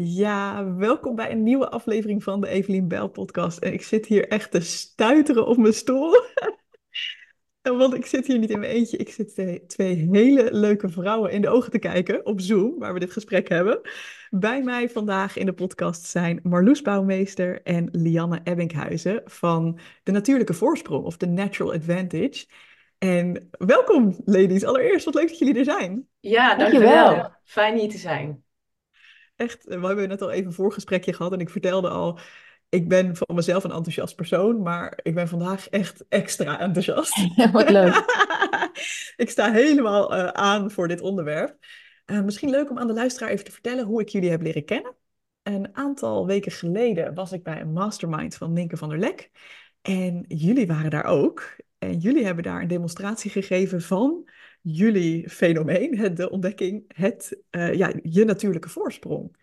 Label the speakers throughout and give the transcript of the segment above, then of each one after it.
Speaker 1: Ja, welkom bij een nieuwe aflevering van de Evelien Bell podcast. En ik zit hier echt te stuiteren op mijn stoel. Want ik zit hier niet in mijn eentje. Ik zit twee, twee hele leuke vrouwen in de ogen te kijken op Zoom, waar we dit gesprek hebben. Bij mij vandaag in de podcast zijn Marloes Bouwmeester en Lianne Ebbinghuizen van De Natuurlijke Voorsprong of The Natural Advantage. En welkom, ladies. Allereerst, wat leuk dat jullie er zijn.
Speaker 2: Ja, dankjewel. Fijn hier te zijn.
Speaker 1: Echt, we hebben net al even een voorgesprekje gehad en ik vertelde al, ik ben van mezelf een enthousiast persoon, maar ik ben vandaag echt extra enthousiast.
Speaker 3: wat leuk.
Speaker 1: ik sta helemaal uh, aan voor dit onderwerp. Uh, misschien leuk om aan de luisteraar even te vertellen hoe ik jullie heb leren kennen. Een aantal weken geleden was ik bij een mastermind van Ninke van der Lek. En jullie waren daar ook. En jullie hebben daar een demonstratie gegeven van jullie fenomeen, de ontdekking, het, uh, ja, je natuurlijke voorsprong.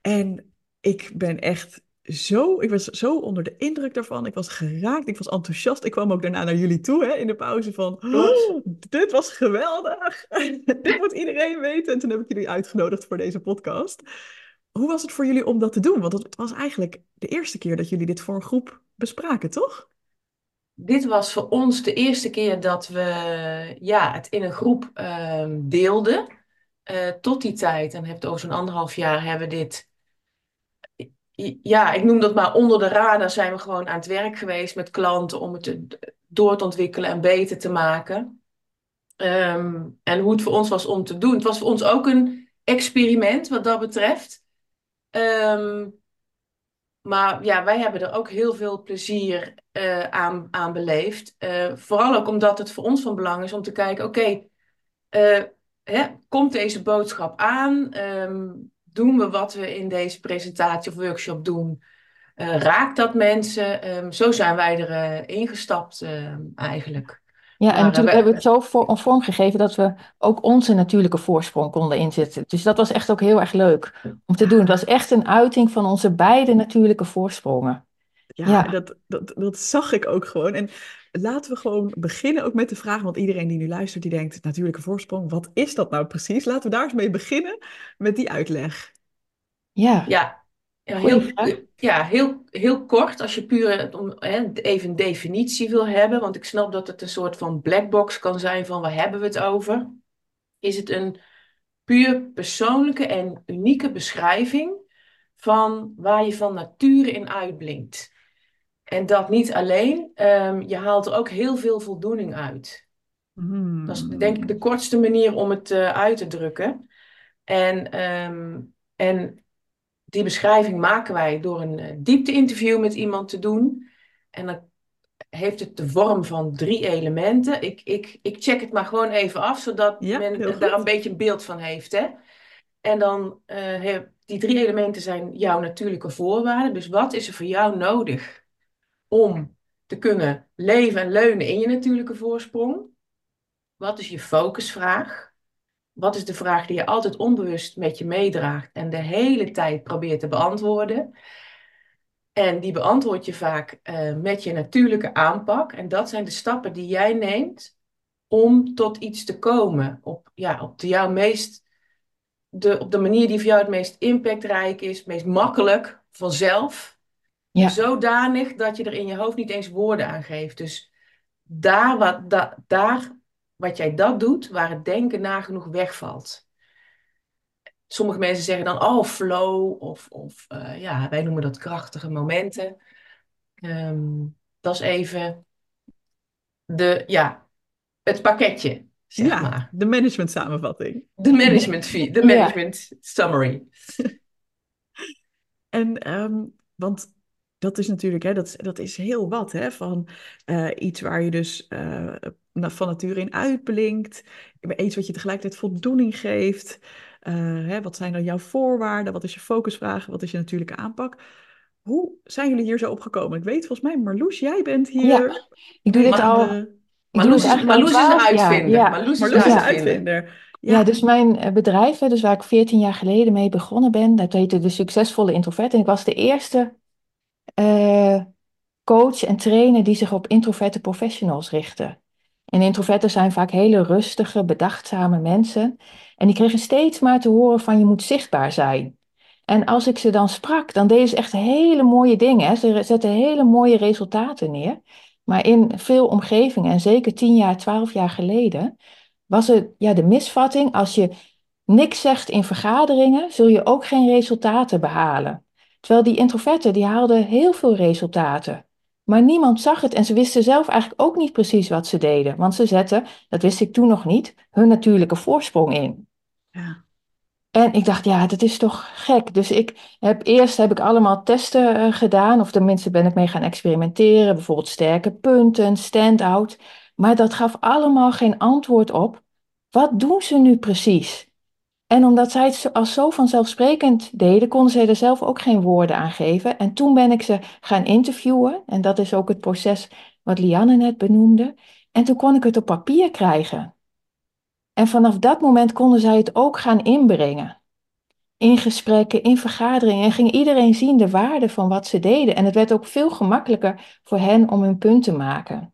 Speaker 1: En ik ben echt zo, ik was zo onder de indruk daarvan. Ik was geraakt, ik was enthousiast. Ik kwam ook daarna naar jullie toe hè, in de pauze van, oh, dit was geweldig. dit moet iedereen weten. En toen heb ik jullie uitgenodigd voor deze podcast. Hoe was het voor jullie om dat te doen? Want het was eigenlijk de eerste keer dat jullie dit voor een groep bespraken, toch?
Speaker 2: Dit was voor ons de eerste keer dat we ja, het in een groep uh, deelden. Uh, tot die tijd, en heeft over zo'n anderhalf jaar, hebben we dit. Ja, ik noem dat maar onder de radar zijn we gewoon aan het werk geweest met klanten om het door te ontwikkelen en beter te maken. Um, en hoe het voor ons was om te doen. Het was voor ons ook een experiment wat dat betreft. Um, maar ja, wij hebben er ook heel veel plezier uh, aan, aan beleefd. Uh, vooral ook omdat het voor ons van belang is om te kijken, oké, uh, komt deze boodschap aan? Um, doen we wat we in deze presentatie of workshop doen? raakt dat mensen? Um, zo zijn wij erin ingestapt ehm, eigenlijk.
Speaker 3: Ja, en toen hebben we het zo voor, vorm gegeven dat we ook onze natuurlijke voorsprong konden inzetten. Dus dat was echt ook heel erg leuk om te doen. Het was echt een uiting van onze beide natuurlijke voorsprongen.
Speaker 1: Ja, ja. Dat, dat, dat zag ik ook gewoon. En laten we gewoon beginnen ook met de vraag, want iedereen die nu luistert, die denkt, natuurlijke voorsprong, wat is dat nou precies? Laten we daar eens mee beginnen met die uitleg.
Speaker 2: Ja. Ja, ja, heel, ja, heel, heel kort, als je puur om, hè, even een definitie wil hebben, want ik snap dat het een soort van blackbox kan zijn van waar hebben we het over, is het een puur persoonlijke en unieke beschrijving van waar je van nature in uitblinkt. En dat niet alleen, um, je haalt er ook heel veel voldoening uit. Hmm. Dat is denk ik de kortste manier om het uh, uit te drukken. En, um, en die beschrijving maken wij door een uh, diepte-interview met iemand te doen. En dan heeft het de vorm van drie elementen. Ik, ik, ik check het maar gewoon even af, zodat men daar een beetje een beeld van heeft. Hè? En dan, uh, die drie elementen zijn jouw natuurlijke voorwaarden. Dus wat is er voor jou nodig om te kunnen leven en leunen in je natuurlijke voorsprong? Wat is je focusvraag? Wat is de vraag die je altijd onbewust met je meedraagt en de hele tijd probeert te beantwoorden? En die beantwoord je vaak uh, met je natuurlijke aanpak. En dat zijn de stappen die jij neemt om tot iets te komen. Op, ja, op, de, jouw meest, de, op de manier die voor jou het meest impactrijk is, het meest makkelijk, vanzelf. Ja. Zodanig dat je er in je hoofd niet eens woorden aan geeft. Dus daar, wat, da, daar wat jij dat doet, waar het denken nagenoeg wegvalt. Sommige mensen zeggen dan, oh, flow, of, of uh, ja, wij noemen dat krachtige momenten. Um, dat is even de, ja, het pakketje, zeg ja, maar.
Speaker 1: de management samenvatting.
Speaker 2: De management fee, de management ja. summary.
Speaker 1: en, um, want dat is natuurlijk, hè, dat, dat is heel wat, hè, van uh, iets waar je dus uh, van nature in uitblinkt, iets wat je tegelijkertijd voldoening geeft. Uh, hè, wat zijn dan jouw voorwaarden? Wat is je focusvraag? Wat is je natuurlijke aanpak? Hoe zijn jullie hier zo opgekomen? Ik weet volgens mij, Marloes, jij bent hier. Ja,
Speaker 3: ik doe dit al.
Speaker 2: Marloes, is, Marloes is een uitvinder. Ja,
Speaker 1: Marloes, Marloes is een uitvinder.
Speaker 3: Ja. dus mijn bedrijf, dus waar ik 14 jaar geleden mee begonnen ben, dat heette de Succesvolle Introvert. En ik was de eerste uh, coach en trainer die zich op introverte professionals richten. En introverten zijn vaak hele rustige, bedachtzame mensen. En die kregen steeds maar te horen van je moet zichtbaar zijn. En als ik ze dan sprak, dan deden ze echt hele mooie dingen. Ze zetten hele mooie resultaten neer. Maar in veel omgevingen, en zeker tien jaar, twaalf jaar geleden, was het ja, de misvatting: als je niks zegt in vergaderingen, zul je ook geen resultaten behalen. Terwijl die introverten, die haalden heel veel resultaten. Maar niemand zag het en ze wisten zelf eigenlijk ook niet precies wat ze deden. Want ze zetten, dat wist ik toen nog niet, hun natuurlijke voorsprong in. Ja. En ik dacht, ja, dat is toch gek. Dus ik heb eerst heb ik allemaal testen uh, gedaan, of tenminste ben ik mee gaan experimenteren, bijvoorbeeld sterke punten, stand-out. Maar dat gaf allemaal geen antwoord op. Wat doen ze nu precies? En omdat zij het als zo vanzelfsprekend deden, konden zij er zelf ook geen woorden aan geven. En toen ben ik ze gaan interviewen. En dat is ook het proces wat Lianne net benoemde. En toen kon ik het op papier krijgen. En vanaf dat moment konden zij het ook gaan inbrengen. In gesprekken, in vergaderingen. En ging iedereen zien de waarde van wat ze deden. En het werd ook veel gemakkelijker voor hen om hun punt te maken.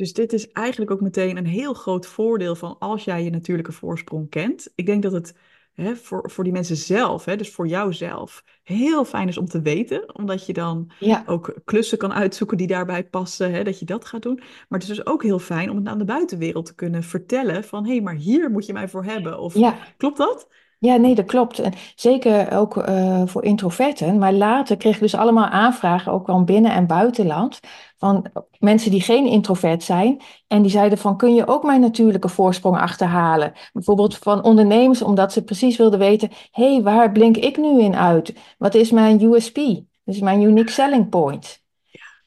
Speaker 1: Dus dit is eigenlijk ook meteen een heel groot voordeel van als jij je natuurlijke voorsprong kent. Ik denk dat het hè, voor, voor die mensen zelf, hè, dus voor jouzelf, heel fijn is om te weten. Omdat je dan ook klussen kan uitzoeken die daarbij passen, hè, dat je dat gaat doen. Maar het is dus ook heel fijn om het aan de buitenwereld te kunnen vertellen van hé, hey, maar hier moet je mij voor hebben. Of klopt dat?
Speaker 3: Ja, nee, dat klopt. En zeker ook uh, voor introverten. Maar later kreeg ik dus allemaal aanvragen, ook wel binnen- en buitenland, van mensen die geen introvert zijn. En die zeiden van, kun je ook mijn natuurlijke voorsprong achterhalen? Bijvoorbeeld van ondernemers, omdat ze precies wilden weten, hé, hey, waar blink ik nu in uit? Wat is mijn USP? Dus mijn unique selling point.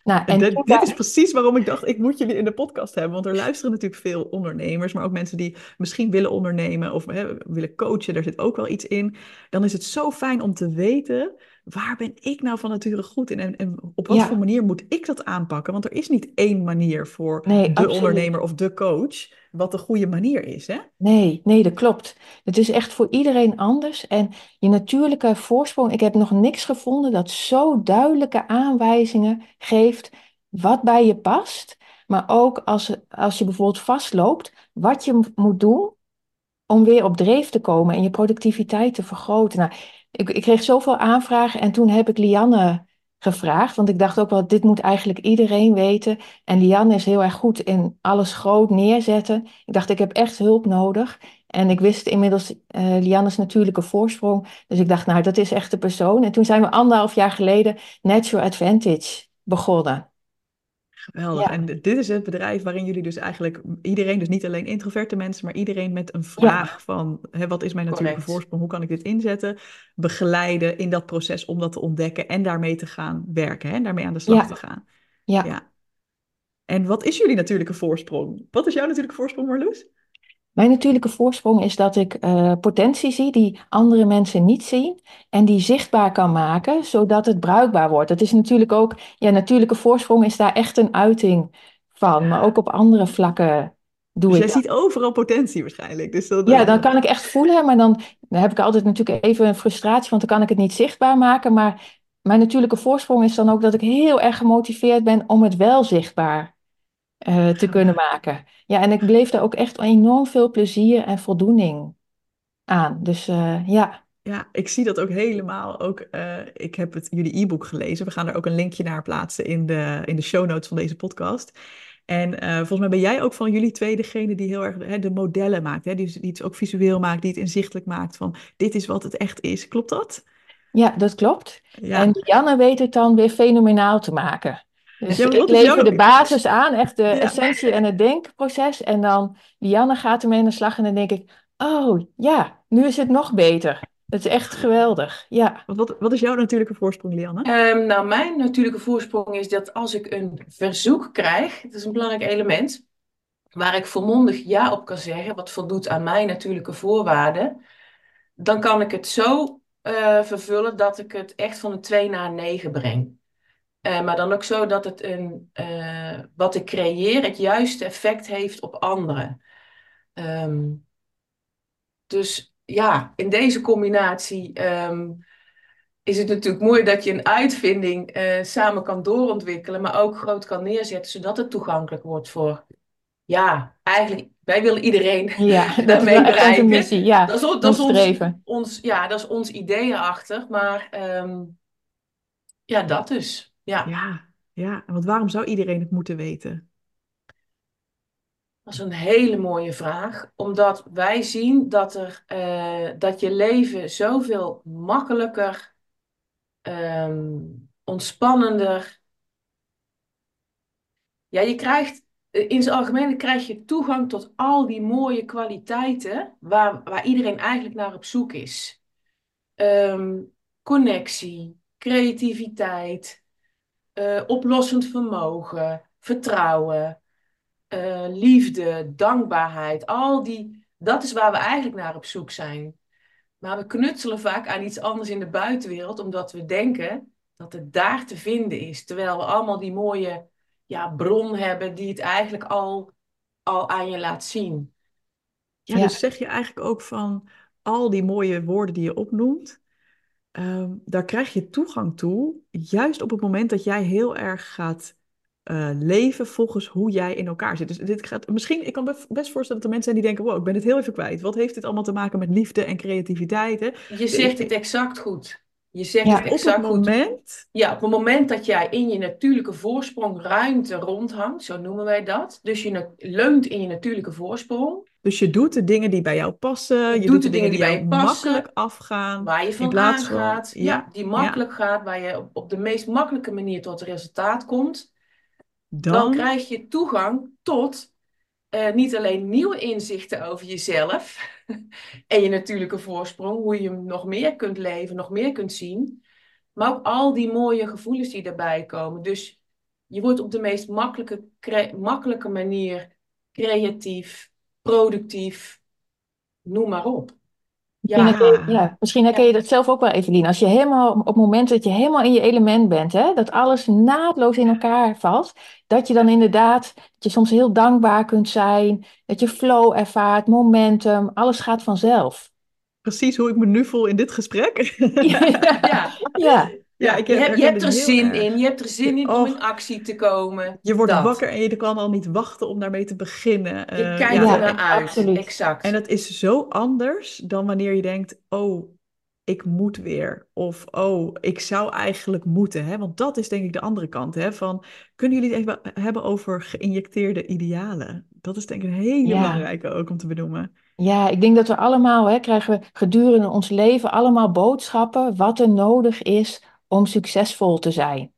Speaker 1: Nou, en dit, dit, is precies waarom ik dacht, ik moet jullie in de podcast hebben. Want er luisteren natuurlijk veel ondernemers, maar ook mensen die misschien willen ondernemen of hè, willen coachen. Daar zit ook wel iets in. Dan is het zo fijn om te weten, waar ben ik nou van nature goed in? En, en op wat voor manier moet ik dat aanpakken? Want er is niet één manier voor de ondernemer of de coach wat de goede manier is, hè?
Speaker 3: Nee, nee, dat klopt. Het is echt voor iedereen anders. En je natuurlijke voorsprong, ik heb nog niks gevonden dat zo duidelijke aanwijzingen geeft wat bij je past. Maar ook als, als je bijvoorbeeld vastloopt, wat je moet doen om weer op dreef te komen en je productiviteit te vergroten. Nou, ik, ik kreeg zoveel aanvragen en toen heb ik Lianne gevraagd. Want ik dacht ook wel, dit moet eigenlijk iedereen weten. En Lianne is heel erg goed in alles groot neerzetten. Ik dacht, ik heb echt hulp nodig. En ik wist inmiddels uh, Lianne's natuurlijke voorsprong. Dus ik dacht, nou, dat is echt de persoon. En toen zijn we anderhalf jaar geleden Natural Advantage begonnen.
Speaker 1: Geweldig. En dit is het bedrijf waarin jullie dus eigenlijk iedereen, dus niet alleen introverte mensen, maar iedereen met een vraag van hè, wat is mijn natuurlijke voorsprong, hoe kan ik dit inzetten, begeleiden in dat proces om dat te ontdekken en daarmee te gaan werken hè, en daarmee aan de slag te gaan. Ja. ja. En wat is jullie natuurlijke voorsprong? Wat is jouw natuurlijke voorsprong, Marloes?
Speaker 3: Mijn natuurlijke voorsprong is dat ik uh, potentie zie die andere mensen niet zien en die zichtbaar kan maken, zodat het bruikbaar wordt. Het is natuurlijk ook, ja, natuurlijke voorsprong is daar echt een uiting van, maar ook op andere vlakken doe
Speaker 1: dus
Speaker 3: ik.
Speaker 1: jij ziet overal potentie waarschijnlijk. Dus
Speaker 3: dat, ja, dan kan ik echt voelen, maar dan, dan heb ik altijd natuurlijk even een frustratie, want dan kan ik het niet zichtbaar maken. Maar mijn natuurlijke voorsprong is dan ook dat ik heel erg gemotiveerd ben om het wel zichtbaar uh, te kunnen maken. Ja, en ik bleef daar ook echt enorm veel plezier en voldoening aan. Dus uh, ja.
Speaker 1: Ja, ik zie dat ook helemaal. Ook, uh, ik heb het, jullie e-book gelezen. We gaan er ook een linkje naar plaatsen in de, in de show notes van deze podcast. En volgens mij ben jij ook van jullie twee degene die heel erg hè, de modellen maakt. Hè? Die, die het ook visueel maakt, die het inzichtelijk maakt van dit is wat het echt is. Klopt dat?
Speaker 3: Ja, dat klopt. Ja. En Janne weet het dan weer fenomenaal te maken. Dus ik lever de basis aan, echt de essentie en het denkproces. En dan Lianne gaat ermee aan de slag en dan denk ik, oh ja, nu is het nog beter. Het is echt geweldig, ja.
Speaker 1: Wat, wat is jouw natuurlijke voorsprong, Lianne?
Speaker 2: Um, nou, mijn natuurlijke voorsprong is dat als ik een verzoek krijg, dat is een belangrijk element, waar ik volmondig ja op kan zeggen, wat voldoet aan mijn natuurlijke voorwaarden, dan kan ik het zo uh, vervullen dat ik het echt van een 2 naar een 9 breng. Uh, maar dan ook zo dat het een, uh, wat ik creëer het juiste effect heeft op anderen. Um, dus ja, in deze combinatie um, is het natuurlijk mooi dat je een uitvinding uh, samen kan doorontwikkelen, maar ook groot kan neerzetten, zodat het toegankelijk wordt voor ja, eigenlijk wij willen iedereen ja, daarmee dat bereiken.
Speaker 3: Missie, ja,
Speaker 2: dat is, dat is ons, ons, ja, dat is ons idee erachter. Maar ehm, ja, dat dus. Ja.
Speaker 1: ja, ja. Want waarom zou iedereen het moeten weten?
Speaker 2: Dat is een hele mooie vraag. Omdat wij zien dat, er, uh, dat je leven zoveel makkelijker, um, ontspannender. Ja, je krijgt eh, in zijn algemeen krijg je toegang tot al die mooie kwaliteiten waar, waar iedereen eigenlijk naar op zoek is. Um, connectie, creativiteit, uh, oplossend vermogen, vertrouwen, uh, liefde, dankbaarheid. Al die, dat is waar we eigenlijk naar op zoek zijn. Maar we knutselen vaak aan iets anders in de buitenwereld, omdat we denken dat het daar te vinden is. Terwijl we allemaal die mooie ja, bron hebben die het eigenlijk al, al aan je laat zien.
Speaker 1: Ja, dus zeg je eigenlijk ook van al die mooie woorden die je opnoemt, ehm, daar krijg je toegang toe, juist op het moment dat jij heel erg gaat uh, leven volgens hoe jij in elkaar zit. Dus dit gaat misschien, ik kan best voorstellen dat er mensen zijn die denken: wow, ik ben het heel even kwijt. Wat heeft dit allemaal te maken met liefde en creativiteit? Hè?
Speaker 2: Je zegt het exact goed. Je zegt het exact
Speaker 1: op het moment.
Speaker 2: Ja, op het moment dat jij in je natuurlijke voorsprong ruimte rondhangt, zo noemen wij dat. Dus je leunt in je natuurlijke voorsprong.
Speaker 1: Dus je doet de dingen die bij jou passen. Je, doet, de dingen die, bij passen, makkelijk afgaan.
Speaker 2: Waar je van aangaat. ja, ja, die makkelijk gaat. Waar je op, op, de meest makkelijke manier tot het resultaat komt. Dan, dan krijg je toegang tot uh, niet alleen nieuwe inzichten over jezelf en je natuurlijke voorsprong, hoe je nog meer kunt leven, nog meer kunt zien, maar ook al die mooie gevoelens die erbij komen. Dus je wordt op de meest makkelijke, makkelijke manier creatief, productief, noem maar op.
Speaker 3: Ja. Misschien, ja, misschien herken je dat zelf ook wel, Evelien. Als je helemaal op het moment dat je helemaal in je element bent, hè, dat alles naadloos in elkaar valt, dat je dan inderdaad, dat je soms heel dankbaar kunt zijn, dat je flow ervaart, momentum, alles gaat vanzelf.
Speaker 1: Precies hoe ik me nu voel in dit gesprek.
Speaker 2: ja. ja. Ja, ik je, hebt, je hebt er zin in. Je hebt er zin in om in actie te komen.
Speaker 1: Je wordt wakker en je kan al niet wachten om daarmee te beginnen.
Speaker 2: Je uh, kijkt ja, er naar uit. Absoluut. Exact.
Speaker 1: En het is zo anders dan wanneer je denkt: oh, ik moet weer. Of oh, ik zou eigenlijk moeten. Hè? Want dat is denk ik de andere kant. Hè? Van, kunnen jullie het even hebben over geïnjecteerde idealen? Dat is denk ik een hele belangrijke ook om te benoemen.
Speaker 3: Ja, ik denk dat we allemaal, hè, krijgen we gedurende ons leven allemaal boodschappen wat er nodig is om succesvol te zijn.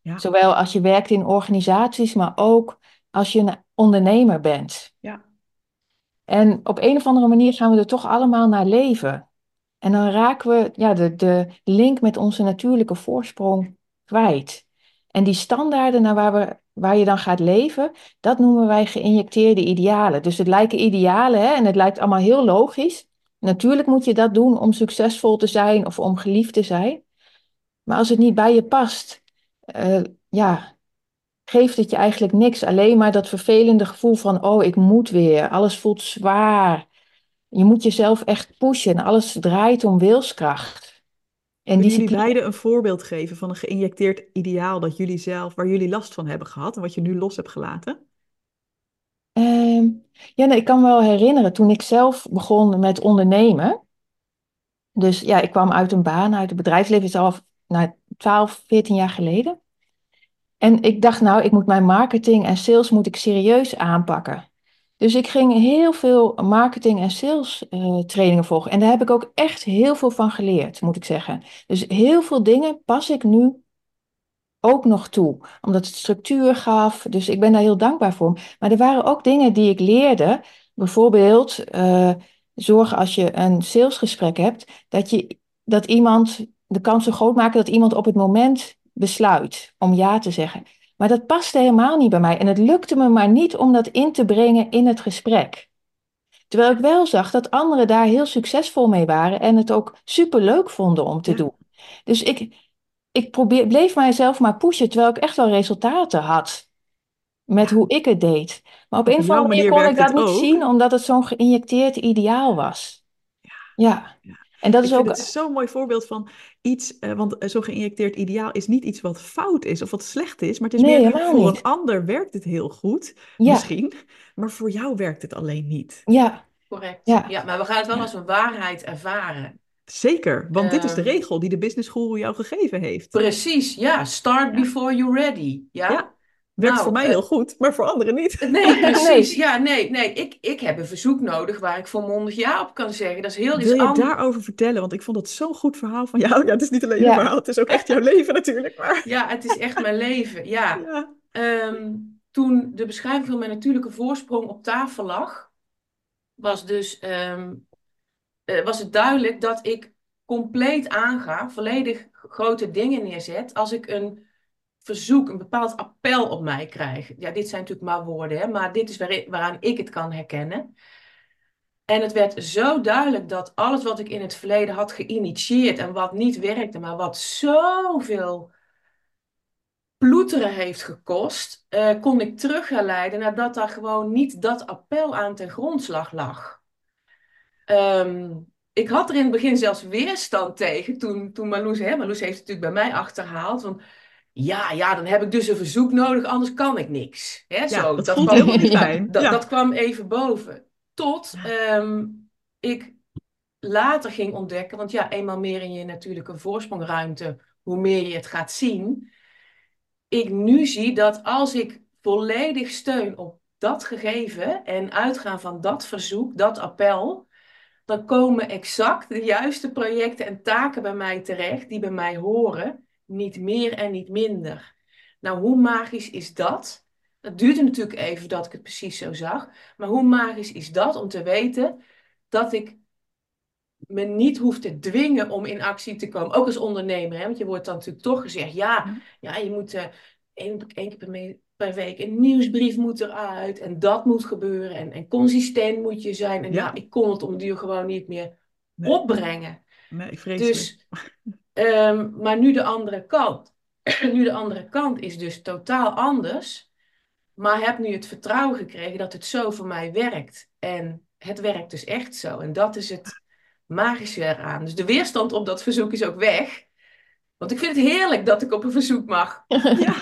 Speaker 3: Ja. Zowel als je werkt in organisaties, maar ook als je een ondernemer bent.
Speaker 1: Ja.
Speaker 3: En op een of andere manier gaan we er toch allemaal naar leven. En dan raken we ja, de, de link met onze natuurlijke voorsprong kwijt. En die standaarden naar waar, we, waar je dan gaat leven, dat noemen wij geïnjecteerde idealen. Dus het lijken idealen hè, en het lijkt allemaal heel logisch. Natuurlijk moet je dat doen om succesvol te zijn of om geliefd te zijn. Maar als het niet bij je past, uh, ja, geeft het je eigenlijk niks. Alleen maar dat vervelende gevoel van, oh, ik moet weer. Alles voelt zwaar. Je moet jezelf echt pushen. Alles draait om wilskracht.
Speaker 1: En Kunnen jullie beiden een voorbeeld geven van een geïnjecteerd ideaal dat jullie zelf, waar jullie last van hebben gehad en wat je nu los hebt gelaten?
Speaker 3: Uh, ja, nee, ik kan me wel herinneren toen ik zelf begon met ondernemen. Dus ja, ik kwam uit een baan, uit het bedrijfsleven, is al nou, 12, 14 jaar geleden. En ik dacht, nou, ik moet mijn marketing en sales moet ik serieus aanpakken. Dus ik ging heel veel marketing en sales uh, trainingen volgen. En daar heb ik ook echt heel veel van geleerd, moet ik zeggen. Dus heel veel dingen pas ik nu ook nog toe. Omdat het structuur gaf. Dus ik ben daar heel dankbaar voor. Maar er waren ook dingen die ik leerde. Bijvoorbeeld, uh, zorg als je een salesgesprek hebt, dat, je, dat iemand de kans zo groot maken dat iemand op het moment besluit om ja te zeggen. Maar dat paste helemaal niet bij mij. En het lukte me maar niet om dat in te brengen in het gesprek. Terwijl ik wel zag dat anderen daar heel succesvol mee waren en het ook super leuk vonden om te doen. Dus ik, ik probeer, bleef mijzelf maar pushen, terwijl ik echt wel resultaten had met hoe ik het deed. Maar op, een of andere manier kon ik dat niet zien, omdat het zo'n geïnjecteerd ideaal was.
Speaker 1: Ja. ja. En dat is ik ook het zo'n mooi voorbeeld van iets, uh, want zo geïnjecteerd ideaal is niet iets wat fout is of wat slecht is, maar het is meer voor een ander werkt het heel goed, misschien, maar voor jou werkt het alleen niet.
Speaker 3: Ja,
Speaker 2: correct. Ja, ja maar we gaan het wel als een waarheid ervaren.
Speaker 1: Zeker, want dit is de ehm, regel die de business guru jou gegeven heeft.
Speaker 2: Precies, ja. Start before you're ready. Ja. ja.
Speaker 1: Werkt nou, voor mij heel eh, goed, maar voor anderen niet.
Speaker 2: Nee, precies. Ja, nee, nee. Ik, ik heb een verzoek nodig waar ik volmondig ja op kan zeggen. Dat is heel
Speaker 1: Wil je daarover vertellen? Want ik vond het zo'n goed verhaal van jou. Ja, het is niet alleen een verhaal, het is ook echt jouw leven natuurlijk. Maar...
Speaker 2: Ja, het is echt mijn leven, ja. Ehm, toen de beschrijving van mijn natuurlijke voorsprong op tafel lag, was dus ehm, eh, was het duidelijk dat ik compleet aanga, volledig grote dingen neerzet, als ik een verzoek, een bepaald appel op mij krijg. Ja, dit zijn natuurlijk maar woorden, hè, maar dit is waaraan ik het kan herkennen. En het werd zo duidelijk dat alles wat ik in het verleden had geïnitieerd en wat niet werkte, maar wat zoveel ploeteren heeft gekost, uh, kon ik terug nadat daar gewoon niet dat appel aan ten grondslag lag. Ehm, ik had er in het begin zelfs weerstand tegen toen, toen Marloes, hè, Marloes heeft het natuurlijk bij mij achterhaald. Van, ja, ja, dan heb ik dus een verzoek nodig, anders kan ik niks. Hè, zo,
Speaker 1: dat, kwam, fijn.
Speaker 2: Dat, dat kwam even boven. Tot ehm, ik later ging ontdekken, want ja, eenmaal meer in je natuurlijke voorsprongruimte, hoe meer je het gaat zien. Ik nu zie dat als ik volledig steun op dat gegeven en uitgaan van dat verzoek, dat appel, dan komen exact de juiste projecten en taken bij mij terecht die bij mij horen, niet meer en niet minder. Nou, hoe magisch is dat? Dat duurde natuurlijk even dat ik het precies zo zag, maar hoe magisch is dat om te weten dat ik me niet hoef te dwingen om in actie te komen, ook als ondernemer, hè? want je wordt dan natuurlijk toch gezegd, ja, ja je moet uh, één, één keer per, per week. Een nieuwsbrief moet eruit en dat moet gebeuren en, en consistent moet je zijn. En ja, ik kon het om duur gewoon niet meer opbrengen.
Speaker 1: Nee, vrees
Speaker 2: dus, um, Maar nu de andere kant. nu de andere kant is dus totaal anders. Maar heb nu het vertrouwen gekregen dat het zo voor mij werkt. En het werkt dus echt zo. En dat is het magische eraan. Dus de weerstand op dat verzoek is ook weg. Want ik vind het heerlijk dat ik op een verzoek mag. Ja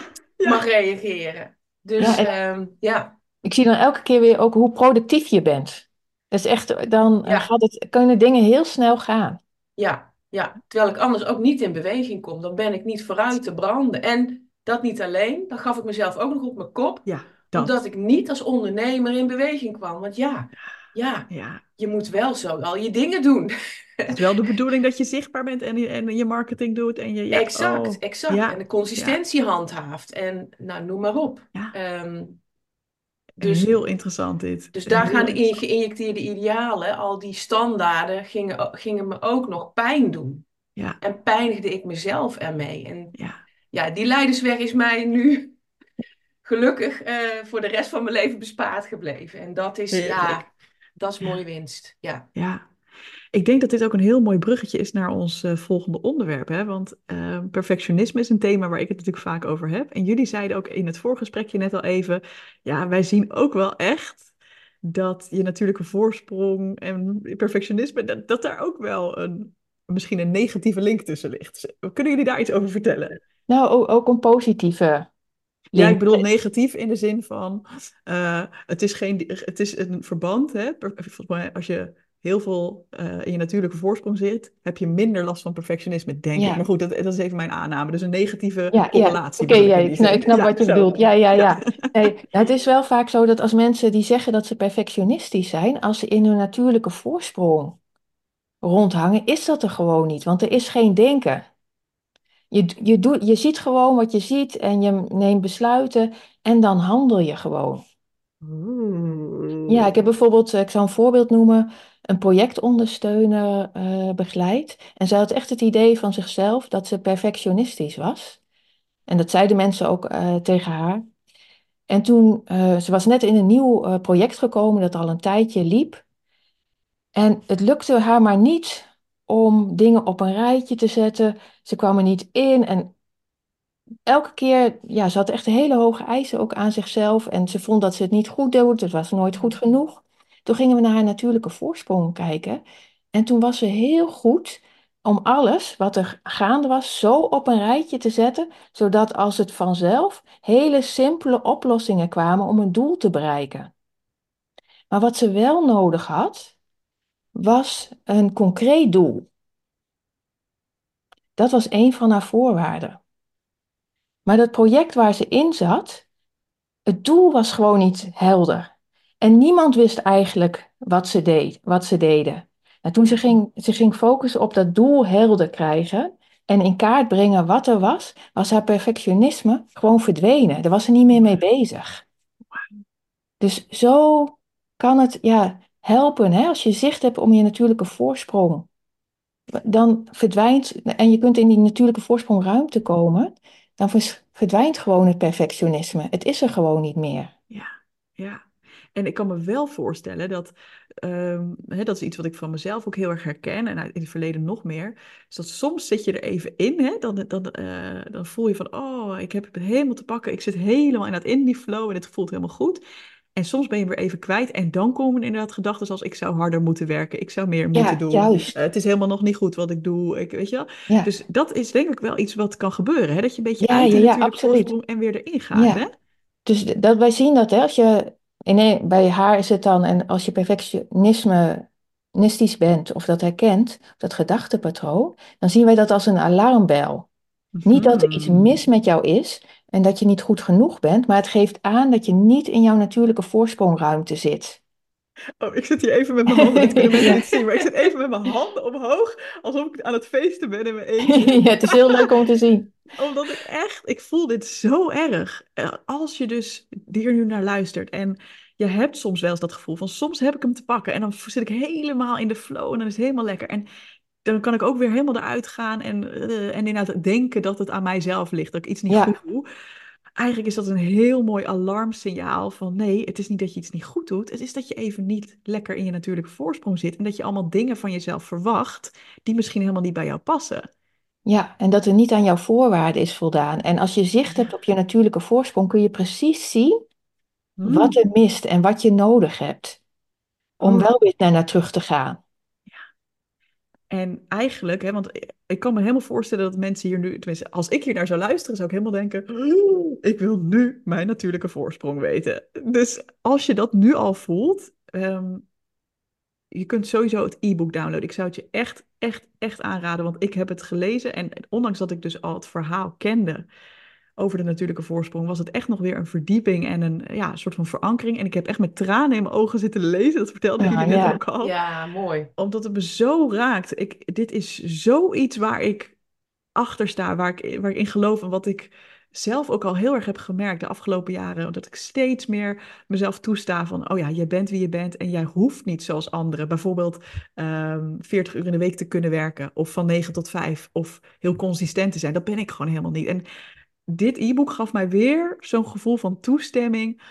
Speaker 2: mag reageren. Dus ja, ehm, ja.
Speaker 3: Ik zie dan elke keer weer ook hoe productief je bent. Dat is echt, dan gaat het, kunnen dingen heel snel gaan.
Speaker 2: Ja, ja, terwijl ik anders ook niet in beweging kom. Dan ben ik niet vooruit te branden. En dat niet alleen, dan gaf ik mezelf ook nog op mijn kop. Ja, dat. Omdat ik niet als ondernemer in beweging kwam. Want ja, ja, ja. je moet wel zo al je dingen doen.
Speaker 1: Het is wel de bedoeling dat je zichtbaar bent en je, en je marketing doet. En je,
Speaker 2: ja, exact, oh. exact. En de consistentie handhaaft. En nou, noem maar op. Um,
Speaker 1: dus, heel interessant dit.
Speaker 2: Dus daar gaan de geïnjecteerde idealen, al die standaarden, gingen, gingen me ook nog pijn doen. Ja. En pijnigde ik mezelf ermee. En ja, ja die leidersweg is mij nu gelukkig uh, voor de rest van mijn leven bespaard gebleven. En dat is, ja, dat is mooie winst. Ja.
Speaker 1: ja. Ik denk dat dit ook een heel mooi bruggetje is naar ons uh, volgende onderwerp. Hè? Want uh, perfectionisme is een thema waar ik het natuurlijk vaak over heb. En jullie zeiden ook in het voorgesprekje net al even... ja, wij zien ook wel echt dat je natuurlijke voorsprong en perfectionisme... dat, dat daar ook wel een, misschien een negatieve link tussen ligt. Kunnen jullie daar iets over vertellen?
Speaker 3: Nou, ook, een positieve
Speaker 1: ja, ik bedoel negatief in de zin van uh, het, is geen, het is een verband. Hè? Volgens mij, als je heel veel uh, in je natuurlijke voorsprong zit, heb je minder last van perfectionisme, denk ik. Maar goed, dat, dat, is even mijn aanname. Dus een negatieve ja, correlatie.
Speaker 3: Oké, ja, ik, ik snap wat je bedoelt. Ja, ja, ja. Nee, het is wel vaak zo dat als mensen die zeggen dat ze perfectionistisch zijn, als ze in hun natuurlijke voorsprong rondhangen, is dat er gewoon niet. Want er is geen denken. Je, je, doet, je ziet gewoon wat je ziet en je neemt besluiten en dan handel je gewoon. Ja, ik heb bijvoorbeeld, eh, ik zal een voorbeeld noemen, een projectondersteuner uh, begeleid. En zij had echt het idee van zichzelf dat ze perfectionistisch was. En dat zeiden mensen ook uh, tegen haar. En toen, uh, ze was net in een nieuw project gekomen dat al een tijdje liep. En het lukte haar maar niet om dingen op een rijtje te zetten. Ze kwam er niet in en elke keer, ja, ze had echt hele hoge eisen ook aan zichzelf. En ze vond dat ze het niet goed deed, het was nooit goed genoeg. Toen gingen we naar haar natuurlijke voorsprong kijken. En toen was ze heel goed om alles wat er gaande was zo op een rijtje te zetten, zodat als het vanzelf hele simpele oplossingen kwamen om een doel te bereiken. Maar wat ze wel nodig had, was een concreet doel. Dat was een van haar voorwaarden. Maar dat project waar ze in zat, het doel was gewoon niet helder. En niemand wist eigenlijk wat ze, deed, wat ze deden. En toen ze ging, ze ging focussen op dat doel helder krijgen en in kaart brengen wat er was, was haar perfectionisme gewoon verdwenen. Daar was ze niet meer mee bezig. Dus zo kan het ja, helpen hè? als je zicht hebt om je natuurlijke voorsprong. Dan verdwijnt, en je kunt in die natuurlijke voorsprong ruimte komen, dan verdwijnt gewoon het perfectionisme. Het is er gewoon niet meer.
Speaker 1: Ja, ja. En ik kan me wel voorstellen dat, um, hè, dat is iets wat ik van mezelf ook heel erg herken en in het verleden nog meer, is dat soms zit je er even in, hè, dan, dan, uh, dan voel je van, oh, ik heb het helemaal te pakken, ik zit helemaal in, dat, in die flow en het voelt helemaal goed. En soms ben je weer even kwijt en dan komen inderdaad gedachten als ik zou harder moeten werken, ik zou meer moeten doen.
Speaker 3: Juist.
Speaker 1: Uh, het is helemaal nog niet goed wat ik doe, ik, weet je wel. Ja. Dus dat is denk ik wel iets wat kan gebeuren, hè? dat je een beetje
Speaker 3: ja,
Speaker 1: uit
Speaker 3: ja, ja,
Speaker 1: en weer erin gaat. Hè?
Speaker 3: Dus dat, wij zien dat hè, als je Nee, bij haar is het dan, en als je perfectionistisch bent of dat herkent, dat gedachtepatroon, dan zien wij dat als een alarmbel. Niet dat er iets
Speaker 1: Hmm.
Speaker 3: mis met jou is en dat je niet goed genoeg bent, maar het geeft aan dat je niet in jouw natuurlijke voorsprongruimte zit.
Speaker 1: Oh, ik zit hier even met mijn handen, dit kunnen mensen
Speaker 3: Ja.
Speaker 1: niet zien, maar ik zit even met mijn handen omhoog, alsof ik aan het feesten ben in mijn eentje.
Speaker 3: ja, het is heel leuk om te zien.
Speaker 1: Omdat ik echt, ik voel dit zo erg. Eh, Als je dus hier nu naar luistert en je hebt soms wel eens dat gevoel van soms heb ik hem te pakken en dan zit ik helemaal in de flow en dan is het helemaal lekker. En dan kan ik ook weer helemaal eruit gaan en, eh, en inderdaad denken dat het aan mijzelf ligt, dat ik iets niet
Speaker 3: Ja.
Speaker 1: goed doe. Eigenlijk is dat een heel mooi alarmsignaal van nee, het is niet dat je iets niet goed doet. Het is dat je even niet lekker in je natuurlijke voorsprong zit en dat je allemaal dingen van jezelf verwacht die misschien helemaal niet bij jou passen.
Speaker 3: Ja, en dat er niet aan jouw voorwaarden is voldaan. En als je zicht hebt op je natuurlijke voorsprong, kun je precies zien wat
Speaker 1: Hmm.
Speaker 3: er mist en wat je nodig hebt om
Speaker 1: Oh.
Speaker 3: wel weer naar, naar terug te gaan.
Speaker 1: En eigenlijk, hè, want ik kan me helemaal voorstellen dat mensen hier nu, tenminste, als ik hier naar zou luisteren, zou ik helemaal denken: "Oh, ik wil nu mijn natuurlijke voorsprong weten. Dus als je dat nu al voelt, ehm, je kunt sowieso het e-book downloaden. Ik zou het je echt, echt, echt aanraden, want ik heb het gelezen en ondanks dat ik dus al het verhaal kende over de natuurlijke voorsprong, was het echt nog weer een verdieping en een ja, soort van verankering. En ik heb echt met tranen in mijn ogen zitten lezen. Dat vertelde ik
Speaker 3: Ja,
Speaker 1: jullie net
Speaker 3: ja.
Speaker 1: ook al
Speaker 2: Ja, mooi.
Speaker 1: omdat het me zo raakt. Ik, dit is zoiets waar ik achter sta, waar ik, waar ik in geloof en wat ik zelf ook al heel erg heb gemerkt de afgelopen jaren. Dat ik steeds meer mezelf toesta van, oh ja, je bent wie je bent en jij hoeft niet zoals anderen. Bijvoorbeeld ehm 40 uur in de week te kunnen werken of van 9 tot 5 of heel consistent te zijn. Dat ben ik gewoon helemaal niet. En dit e-book gaf mij weer zo'n gevoel van toestemming.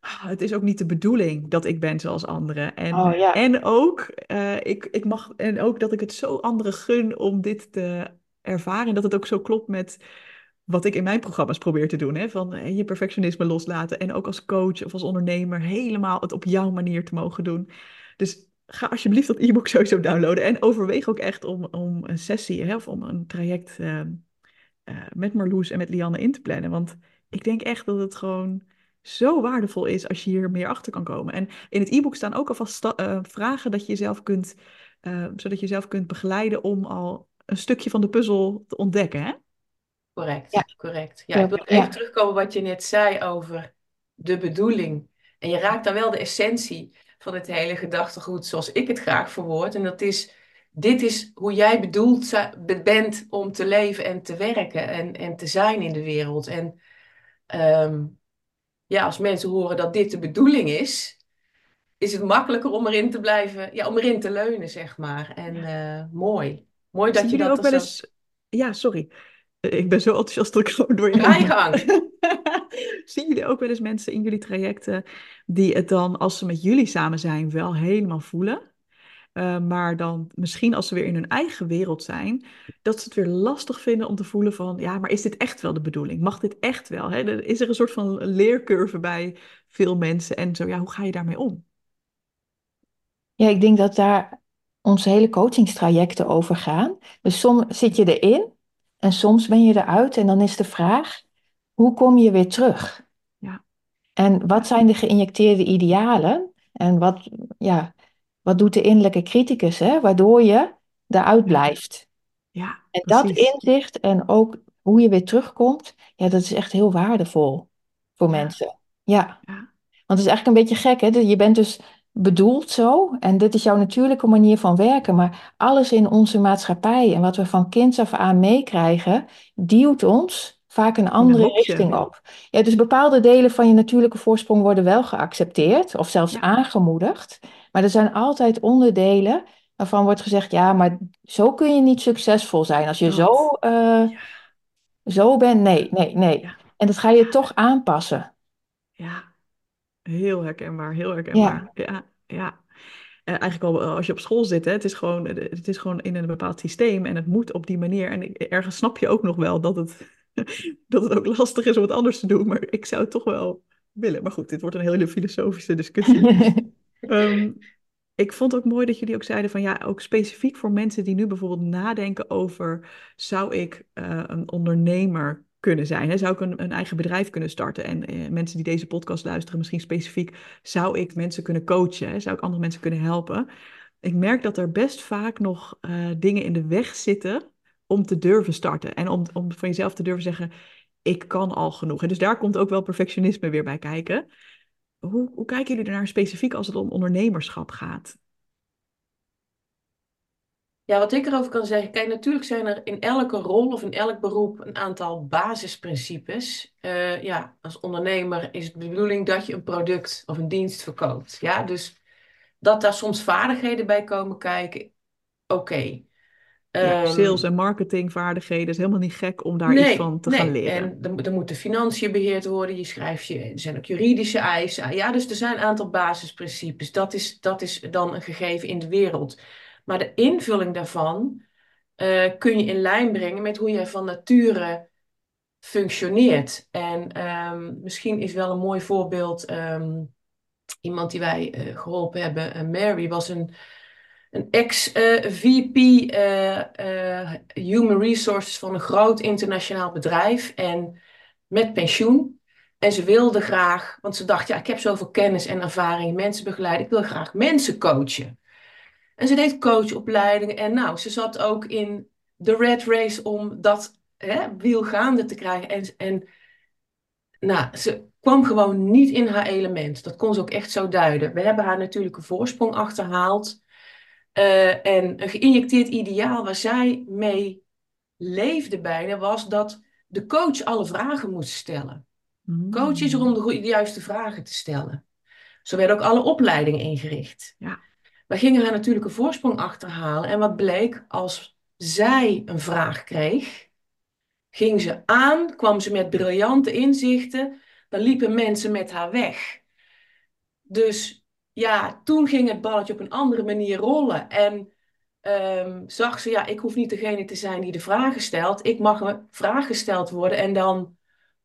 Speaker 1: Het is ook niet de bedoeling dat ik ben zoals anderen. En,
Speaker 3: Oh ja,
Speaker 1: en ook, eh, ik, ik mag, en ook dat ik het zo anderen gun om dit te ervaren. En dat het ook zo klopt met wat ik in mijn programma's probeer te doen. Hè? Van eh, je perfectionisme loslaten. En ook als coach of als ondernemer helemaal het op jouw manier te mogen doen. Dus ga alsjeblieft dat e-book sowieso downloaden. En overweeg ook echt om, om een sessie hè, of om een traject eh, eh, met Marloes en met Lianne in te plannen. Want ik denk echt dat het gewoon zo waardevol is als je hier meer achter kan komen. En in het e-book staan ook alvast eh, vragen dat je jezelf kunt, eh, zodat je jezelf kunt begeleiden om al een stukje van de puzzel te ontdekken. Hè?
Speaker 2: Correct,
Speaker 3: ja,
Speaker 2: correct. Ja, ik wil even terugkomen wat je net zei over de bedoeling. En je raakt dan wel de essentie van het hele gedachtegoed zoals ik het graag verwoord. En dat is, dit is hoe jij bedoeld bent om te leven en te werken en, en te zijn in de wereld. En ehm, ja, als mensen horen dat dit de bedoeling is, is het makkelijker om erin te blijven, ja, om erin te leunen, zeg maar. En eh, mooi. Mooi
Speaker 1: Zien
Speaker 2: dat je dat
Speaker 1: ook wel
Speaker 2: zo...
Speaker 1: eens... Ja, sorry. Eh, Ik ben zo enthousiast dat ik gewoon door je mag.
Speaker 2: gang.
Speaker 1: Zien jullie ook wel eens mensen in jullie trajecten die het dan, als ze met jullie samen zijn, wel helemaal voelen? Uh, maar dan misschien als ze weer in hun eigen wereld zijn, dat ze het weer lastig vinden om te voelen van, ja, maar is dit echt wel de bedoeling? Mag dit echt wel? Hè? Er- Is er een soort van leercurve bij veel mensen en zo, ja, hoe ga je daarmee om?
Speaker 3: Ja, ik denk dat daar onze hele coachingstrajecten over gaan. Dus soms zit je erin en soms ben je eruit en dan is de vraag, hoe kom je weer terug?
Speaker 1: Ja.
Speaker 3: En wat zijn de geïnjecteerde idealen? En wat, ja, wat doet de innerlijke criticus, hè, waardoor je eruit blijft?
Speaker 1: Ja,
Speaker 3: en dat inzicht en ook hoe je weer terugkomt, ja, dat is echt heel waardevol voor mensen. Ja.
Speaker 1: ja.
Speaker 3: Want het is eigenlijk een beetje gek, hè? Je bent dus bedoeld zo. En dit is jouw natuurlijke manier van werken, maar alles in onze maatschappij en wat we van kinds af aan meekrijgen, duwt ons vaak een andere richting op. Ja, dus bepaalde delen van je natuurlijke voorsprong worden wel geaccepteerd of zelfs aangemoedigd, maar er zijn altijd onderdelen waarvan wordt gezegd, ja, maar zo kun je niet succesvol zijn. Als je zo, uh, zo bent, nee, nee, nee. En dat ga je toch aanpassen.
Speaker 1: Ja, heel herkenbaar, heel herkenbaar. Ja, ja. ja. Uh, eigenlijk al als je op school zit, hè, het, is gewoon, het is gewoon in een bepaald systeem en het moet op die manier. En ergens snap je ook nog wel dat het, dat het ook lastig is om het anders te doen, maar ik zou het toch wel willen. Maar goed, dit wordt een hele filosofische discussie. um, ik vond ook mooi dat jullie ook zeiden van ja, ook specifiek voor mensen die nu bijvoorbeeld nadenken over, zou ik uh, een ondernemer kunnen zijn? Hè? Zou ik een, een, eigen bedrijf kunnen starten? En uh, mensen die deze podcast luisteren, misschien specifiek, zou ik mensen kunnen coachen? Hè? Zou ik andere mensen kunnen helpen? Ik merk dat er best vaak nog uh, dingen in de weg zitten om te durven starten. En om, om van jezelf te durven zeggen, ik kan al genoeg. En dus daar komt ook wel perfectionisme weer bij kijken. Hoe, hoe kijken jullie ernaar specifiek als het om ondernemerschap gaat?
Speaker 2: Ja, wat ik erover kan zeggen, kijk, natuurlijk zijn er in elke rol of in elk beroep een aantal basisprincipes. Uh, ja, als ondernemer is het de bedoeling dat je een product of een dienst verkoopt. Ja, dus dat daar soms vaardigheden bij komen kijken, oké.
Speaker 1: Ja, ehm, sales en marketingvaardigheden is helemaal niet gek om daar iets van te gaan leren.
Speaker 2: En dan, dan moeten financiën beheerd worden. Je schrijft je, er zijn ook juridische eisen. Ja, dus er zijn een aantal basisprincipes. Dat is, dat is dan een gegeven in de wereld. Maar de invulling daarvan uh, kun je in lijn brengen met hoe jij van nature functioneert. En um, misschien is wel een mooi voorbeeld. Um, iemand die wij uh, geholpen hebben, uh, Mary, was een een ex-VP Human Resources van een groot internationaal bedrijf en met pensioen. En ze wilde graag, want ze dacht, ja, ik heb zoveel kennis en ervaring, mensen begeleiden, ik wil graag mensen coachen. En ze deed coachopleidingen en nou, ze zat ook in de red race om dat hè, wiel gaande te krijgen. En, en nou, ze kwam gewoon niet in haar element. Dat kon ze ook echt zo duiden. We hebben haar natuurlijk een voorsprong achterhaald. Uh, en een geïnjecteerd ideaal waar zij mee leefde bijna was dat de coach alle vragen moest stellen. Mm. Coach is er om de, juiste vragen te stellen. Zo werden ook alle opleidingen ingericht.
Speaker 1: Ja.
Speaker 2: We gingen haar natuurlijk een voorsprong achterhalen. En wat bleek, als zij een vraag kreeg, ging ze aan, kwam ze met briljante inzichten, dan liepen mensen met haar weg. Dus ja, toen ging het balletje op een andere manier rollen. En um, zag ze, ja, ik hoef niet degene te zijn die de vragen stelt. Ik mag een vraag gesteld worden en dan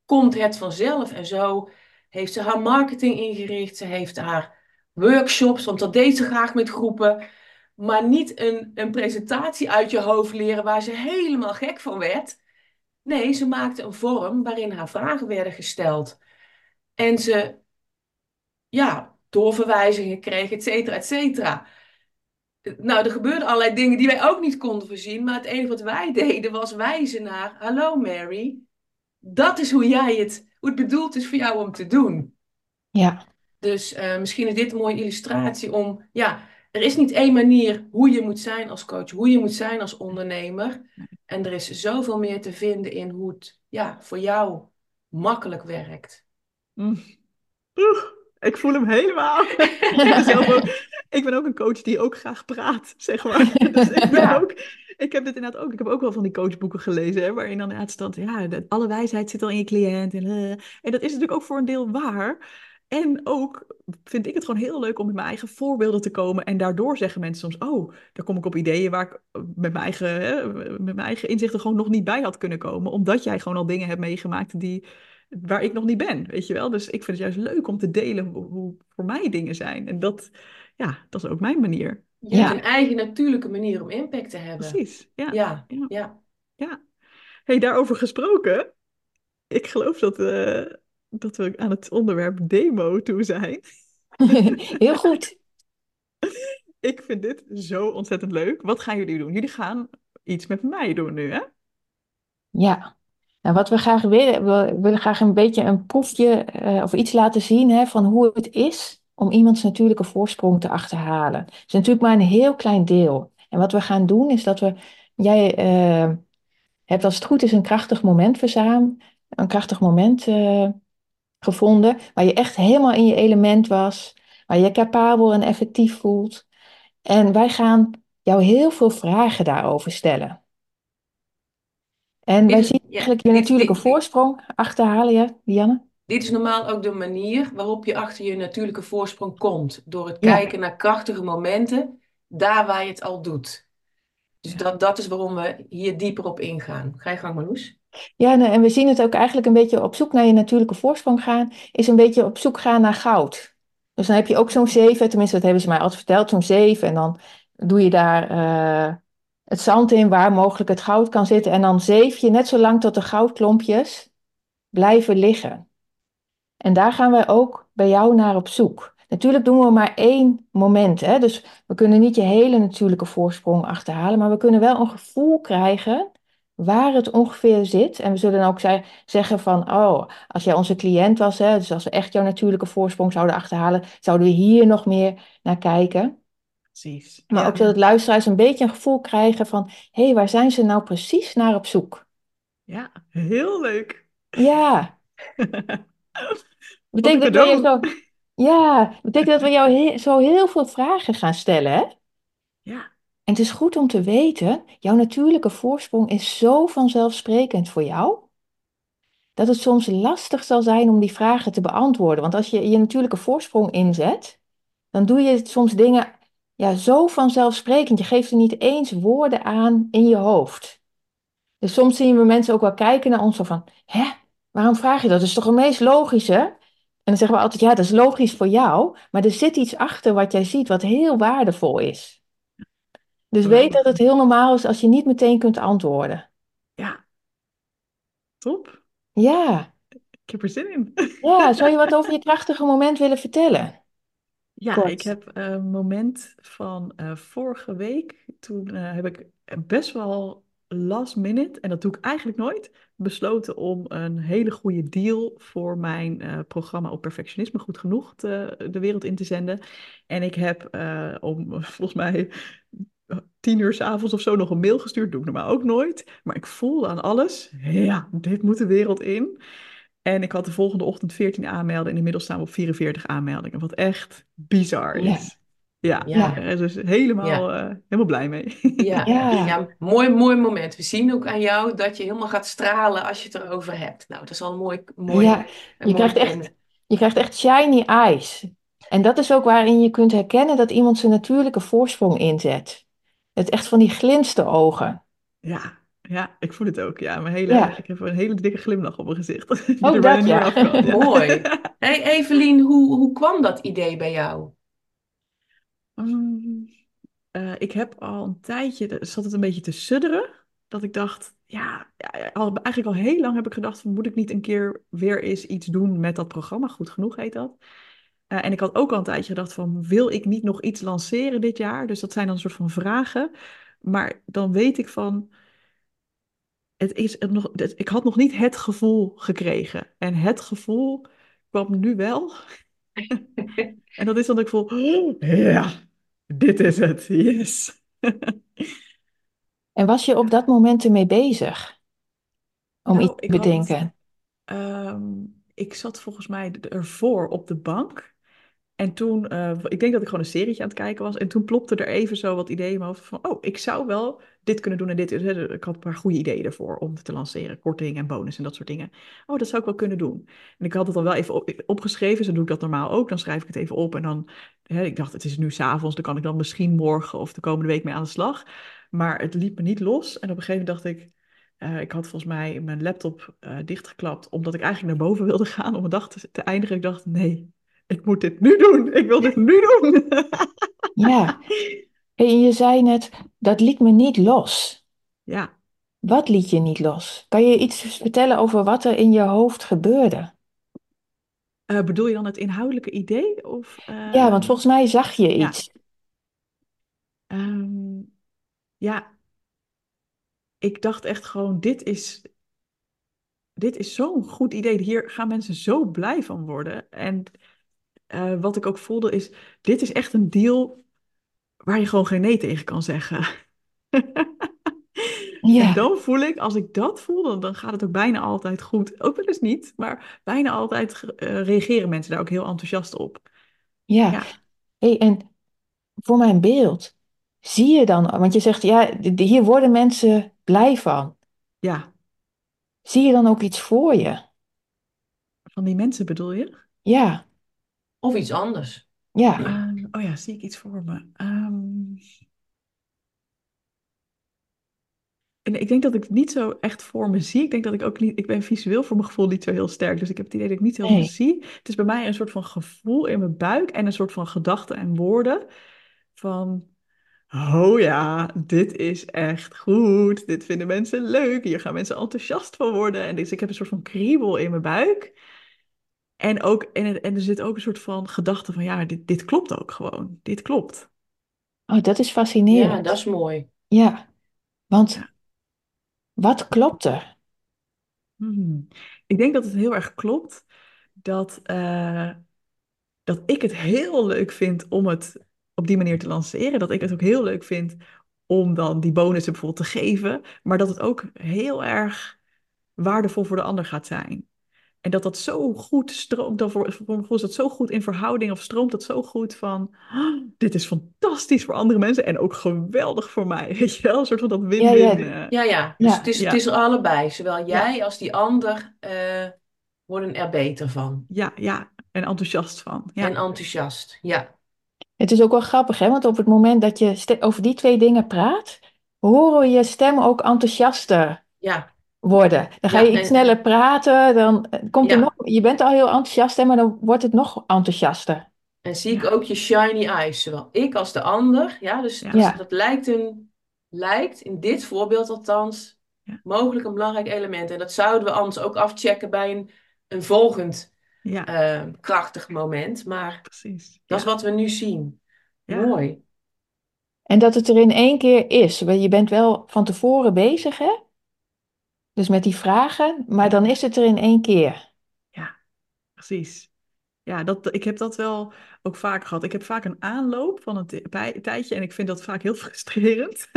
Speaker 2: komt het vanzelf. En zo heeft ze haar marketing ingericht. Ze heeft haar workshops, want dat deed ze graag met groepen. Maar niet een, een presentatie uit je hoofd leren waar ze helemaal gek van werd. Nee, ze maakte een vorm waarin haar vragen werden gesteld. En ze, ja, doorverwijzingen kreeg, et cetera, et cetera. Nou, er gebeurden allerlei dingen die wij ook niet konden voorzien. Maar het enige wat wij deden was wijzen naar... Hallo Mary, dat is hoe jij het... Hoe het bedoeld is voor jou om te doen.
Speaker 3: Ja.
Speaker 2: Dus uh, misschien is dit een mooie illustratie om... Ja, er is niet één manier hoe je moet zijn als coach. Hoe je moet zijn als ondernemer. En er is zoveel meer te vinden in hoe het ja, voor jou makkelijk werkt.
Speaker 1: Mm. Ik voel hem helemaal. ik, ben ook, ik ben ook een coach die ook graag praat, zeg maar. Dus ik, ben ook, ik heb dit inderdaad ook. Ik heb ook wel van die coachboeken gelezen, hè, waarin dan inderdaad stond, ja, alle wijsheid zit al in je cliënt. En, uh, en dat is natuurlijk ook voor een deel waar. En ook vind ik het gewoon heel leuk om met mijn eigen voorbeelden te komen. En daardoor zeggen mensen soms: Oh, daar kom ik op ideeën waar ik met mijn eigen, hè, met mijn eigen inzichten gewoon nog niet bij had kunnen komen. Omdat jij gewoon al dingen hebt meegemaakt die, waar ik nog niet ben, weet je wel. Dus ik vind het juist leuk om te delen hoe, hoe voor mij dingen zijn. En dat, ja, dat is ook mijn manier.
Speaker 2: Je hebt een eigen natuurlijke manier om impact te hebben.
Speaker 1: Precies, ja.
Speaker 2: Ja, ja.
Speaker 1: ja. hey, daarover gesproken. Ik geloof dat, uh, dat we aan het onderwerp demo toe zijn.
Speaker 3: Heel goed.
Speaker 1: Ik vind dit zo ontzettend leuk. Wat gaan jullie doen? Jullie gaan iets met mij doen nu, hè?
Speaker 3: Ja. Nou, wat we graag willen, we willen graag een beetje een proefje uh, of iets laten zien hè, van hoe het is om iemands natuurlijke voorsprong te achterhalen. Het is natuurlijk maar een heel klein deel. En wat we gaan doen is dat we, jij uh, hebt als het goed is een krachtig moment verzameld, een krachtig moment uh, gevonden, waar je echt helemaal in je element was, waar je capabel en effectief voelt. En wij gaan jou heel veel vragen daarover stellen. En wij zien eigenlijk je natuurlijke voorsprong achterhalen, ja, Dianne?
Speaker 2: Dit is normaal ook de manier waarop je achter je natuurlijke voorsprong komt. Door het kijken naar krachtige momenten, daar waar je het al doet. Dus dat, dat is waarom we hier dieper op ingaan. Ga je gang, Marloes.
Speaker 3: Ja, en we zien het ook eigenlijk een beetje op zoek naar je natuurlijke voorsprong gaan, is een beetje op zoek gaan naar goud. Dus dan heb je ook zo'n zeven, tenminste dat hebben ze mij altijd verteld, zo'n zeven. En dan doe je daar uh, het zand in waar mogelijk het goud kan zitten. En dan zeef je net zo lang tot de goudklompjes blijven liggen. En daar gaan wij ook bij jou naar op zoek. Natuurlijk doen we maar één moment. Hè? Dus we kunnen niet je hele natuurlijke voorsprong achterhalen. Maar we kunnen wel een gevoel krijgen waar het ongeveer zit. En we zullen ook zeggen van, oh, als jij onze cliënt was, hè, dus als we echt jouw natuurlijke voorsprong zouden achterhalen, zouden we hier nog meer naar kijken.
Speaker 1: Precies.
Speaker 3: Maar ook zodat luisteraars een beetje een gevoel krijgen van, hé, hey, waar zijn ze nou precies naar op zoek?
Speaker 1: Ja, heel leuk.
Speaker 3: Ja. betekent dat, zo, ja, betekent dat we jou zo heel veel vragen gaan stellen, hè?
Speaker 1: Ja.
Speaker 3: En het is goed om te weten, jouw natuurlijke voorsprong is zo vanzelfsprekend voor jou, dat het soms lastig zal zijn om die vragen te beantwoorden. Want als je je natuurlijke voorsprong inzet, dan doe je soms dingen ja, zo vanzelfsprekend. Je geeft er niet eens woorden aan in je hoofd. Dus soms zien we mensen ook wel kijken naar ons van, hè, waarom vraag je dat? Dat is toch het meest logische? En dan zeggen we altijd, ja, dat is logisch voor jou, maar er zit iets achter wat jij ziet wat heel waardevol is. Dus weet dat het heel normaal is als je niet meteen kunt antwoorden.
Speaker 1: Ja. Top.
Speaker 3: Ja.
Speaker 1: Ik heb er zin in.
Speaker 3: Ja, zou je wat over je krachtige moment willen vertellen?
Speaker 1: Ja, ik heb een moment van uh, vorige week. Toen uh, heb ik best wel last minute, en dat doe ik eigenlijk nooit, besloten om een hele goede deal voor mijn uh, programma op perfectionisme goed genoeg te, de wereld in te zenden. En ik heb om volgens mij tien uur s avonds of zo nog een mail gestuurd. Doe ik normaal ook nooit. Maar ik voelde aan alles, ja, dit moet de wereld in. En ik had de volgende ochtend 14 aanmelden en inmiddels staan we op 44 aanmeldingen. Wat echt bizar is. Ja, ja. ja. dus helemaal, uh, helemaal blij mee.
Speaker 2: Ja. ja. Ja. mooi, mooi moment. We zien ook aan jou dat je helemaal gaat stralen als je het erover hebt. Nou, dat is al een mooi, mooi
Speaker 3: Ja, je, krijgt echt, je krijgt echt shiny eyes. En dat is ook waarin je kunt herkennen dat iemand zijn natuurlijke voorsprong inzet. Het echt van die glinste ogen.
Speaker 1: Ja, ja, ik voel het ook. Ja, mijn hele, ik heb een hele dikke glimlach op mijn gezicht.
Speaker 3: Oh, dat ja.
Speaker 2: ja. Mooi. Hey Evelien, hoe, hoe kwam dat idee bij jou?
Speaker 1: Um, uh, ik heb al een tijdje, zat het een beetje te sudderen. Dat ik dacht, ja, al, eigenlijk al heel lang heb ik gedacht, van, moet ik niet een keer weer eens iets doen met dat programma? Goed genoeg heet dat. Uh, en ik had ook al een tijdje gedacht van, wil ik niet nog iets lanceren dit jaar? Dus dat zijn dan een soort van vragen. Maar dan weet ik van, het is het nog, het, ik had nog niet het gevoel gekregen. En het gevoel kwam nu wel. en dat is dan dat ik voel, oh, ja, dit is het, yes.
Speaker 3: en was je op dat moment ermee bezig? Om nou, iets te bedenken?
Speaker 1: um, ik zat volgens mij ervoor op de bank. En toen, uh, ik denk dat ik gewoon een serietje aan het kijken was. En toen plopte er even zo wat ideeën in mijn hoofd van... oh, ik zou wel dit kunnen doen en dit. Ik had een paar goede ideeën ervoor om te lanceren. Korting en bonus en dat soort dingen. Oh, dat zou ik wel kunnen doen. En ik had het dan wel even op, opgeschreven. Zo doe ik dat normaal ook. Dan schrijf ik het even op. En dan, hè, ik dacht, het is nu s'avonds. Dan kan ik dan misschien morgen of de komende week mee aan de slag. Maar het liep me niet los. En op een gegeven moment dacht ik... Uh, ik had volgens mij mijn laptop uh, dichtgeklapt, omdat ik eigenlijk naar boven wilde gaan om mijn dag te, te eindigen. Ik dacht, nee, ik moet dit nu doen. Ik wil dit nu doen.
Speaker 3: Ja. En je zei net, dat liet me niet los.
Speaker 1: Ja.
Speaker 3: Wat liet je niet los? Kan je iets vertellen over wat er in je hoofd gebeurde?
Speaker 1: Uh, bedoel je dan het inhoudelijke idee? Of,
Speaker 3: uh... Ja, want volgens mij zag je iets.
Speaker 1: Ja. Um, ja, ik dacht echt gewoon, dit is, dit is zo'n goed idee. Hier gaan mensen zo blij van worden. En uh, wat ik ook voelde is, dit is echt een deal waar je gewoon geen nee tegen kan zeggen. Ja. En dan voel ik, als ik dat voel, dan, gaat het ook bijna altijd goed. Ook wel eens niet, maar bijna altijd uh, reageren mensen daar ook heel enthousiast op.
Speaker 3: Ja. ja. Hey, en voor mijn beeld, zie je dan, want je zegt, ja, hier worden mensen blij van.
Speaker 1: Ja.
Speaker 3: Zie je dan ook iets voor je?
Speaker 1: Van die mensen bedoel je?
Speaker 3: Ja.
Speaker 2: Of iets anders.
Speaker 3: Ja.
Speaker 1: Uh, oh ja, zie ik iets voor me. Um... En ik denk dat ik het niet zo echt voor me zie. Ik denk dat ik ook niet. Ik ben visueel voor mijn gevoel niet zo heel sterk. Dus ik heb het idee dat ik niet heel veel zie. Het is bij mij een soort van gevoel in mijn buik en een soort van gedachten en woorden. Van. Oh ja, dit is echt goed. Dit vinden mensen leuk. Hier gaan mensen enthousiast van worden. En dus ik heb een soort van kriebel in mijn buik. En, ook, en, en er zit ook een soort van gedachte van ja, dit, dit klopt ook gewoon. Dit klopt.
Speaker 3: Oh, dat is fascinerend.
Speaker 2: Ja, dat is mooi.
Speaker 3: Ja, want wat klopt er?
Speaker 1: Hmm. Ik denk dat het heel erg klopt dat, uh, dat ik het heel leuk vind om het op die manier te lanceren. Dat ik het ook heel leuk vind om dan die bonussen bijvoorbeeld te geven. Maar dat het ook heel erg waardevol voor de ander gaat zijn. En dat dat zo goed stroomt, dan voor, voor mijn is dat zo goed in verhouding of stroomt dat zo goed van, oh, dit is fantastisch voor andere mensen en ook geweldig voor mij, weet je wel, een soort van dat win-win.
Speaker 2: Ja, ja. ja, ja. dus Het, is, het is er allebei, zowel jij als die ander uh, worden er beter van.
Speaker 1: Ja, ja, en enthousiast van. Ja.
Speaker 2: En enthousiast, ja.
Speaker 3: Het is ook wel grappig, hè, want op het moment dat je over die twee dingen praat, horen we je stem ook enthousiaster.
Speaker 2: Ja
Speaker 3: worden. Dan ga je iets sneller praten, dan eh, komt er nog, je bent al heel enthousiast, maar dan wordt het nog enthousiaster.
Speaker 2: En zie ik ook je shiny eyes, zowel ik als de ander. Ja, dus, dus dat lijkt, een, lijkt in dit voorbeeld althans mogelijk een belangrijk element. En dat zouden we anders ook afchecken bij een, een volgend uh, krachtig moment. Maar
Speaker 1: Precies.
Speaker 2: dat is wat we nu zien. Mooi.
Speaker 3: En dat het er in één keer is. Je bent wel van tevoren bezig, hè? Dus met die vragen, maar dan is het er in één keer.
Speaker 1: Ja, precies. Ja, dat, ik heb dat wel ook vaak gehad. Ik heb vaak een aanloop van een tijdje en ik vind dat vaak heel frustrerend.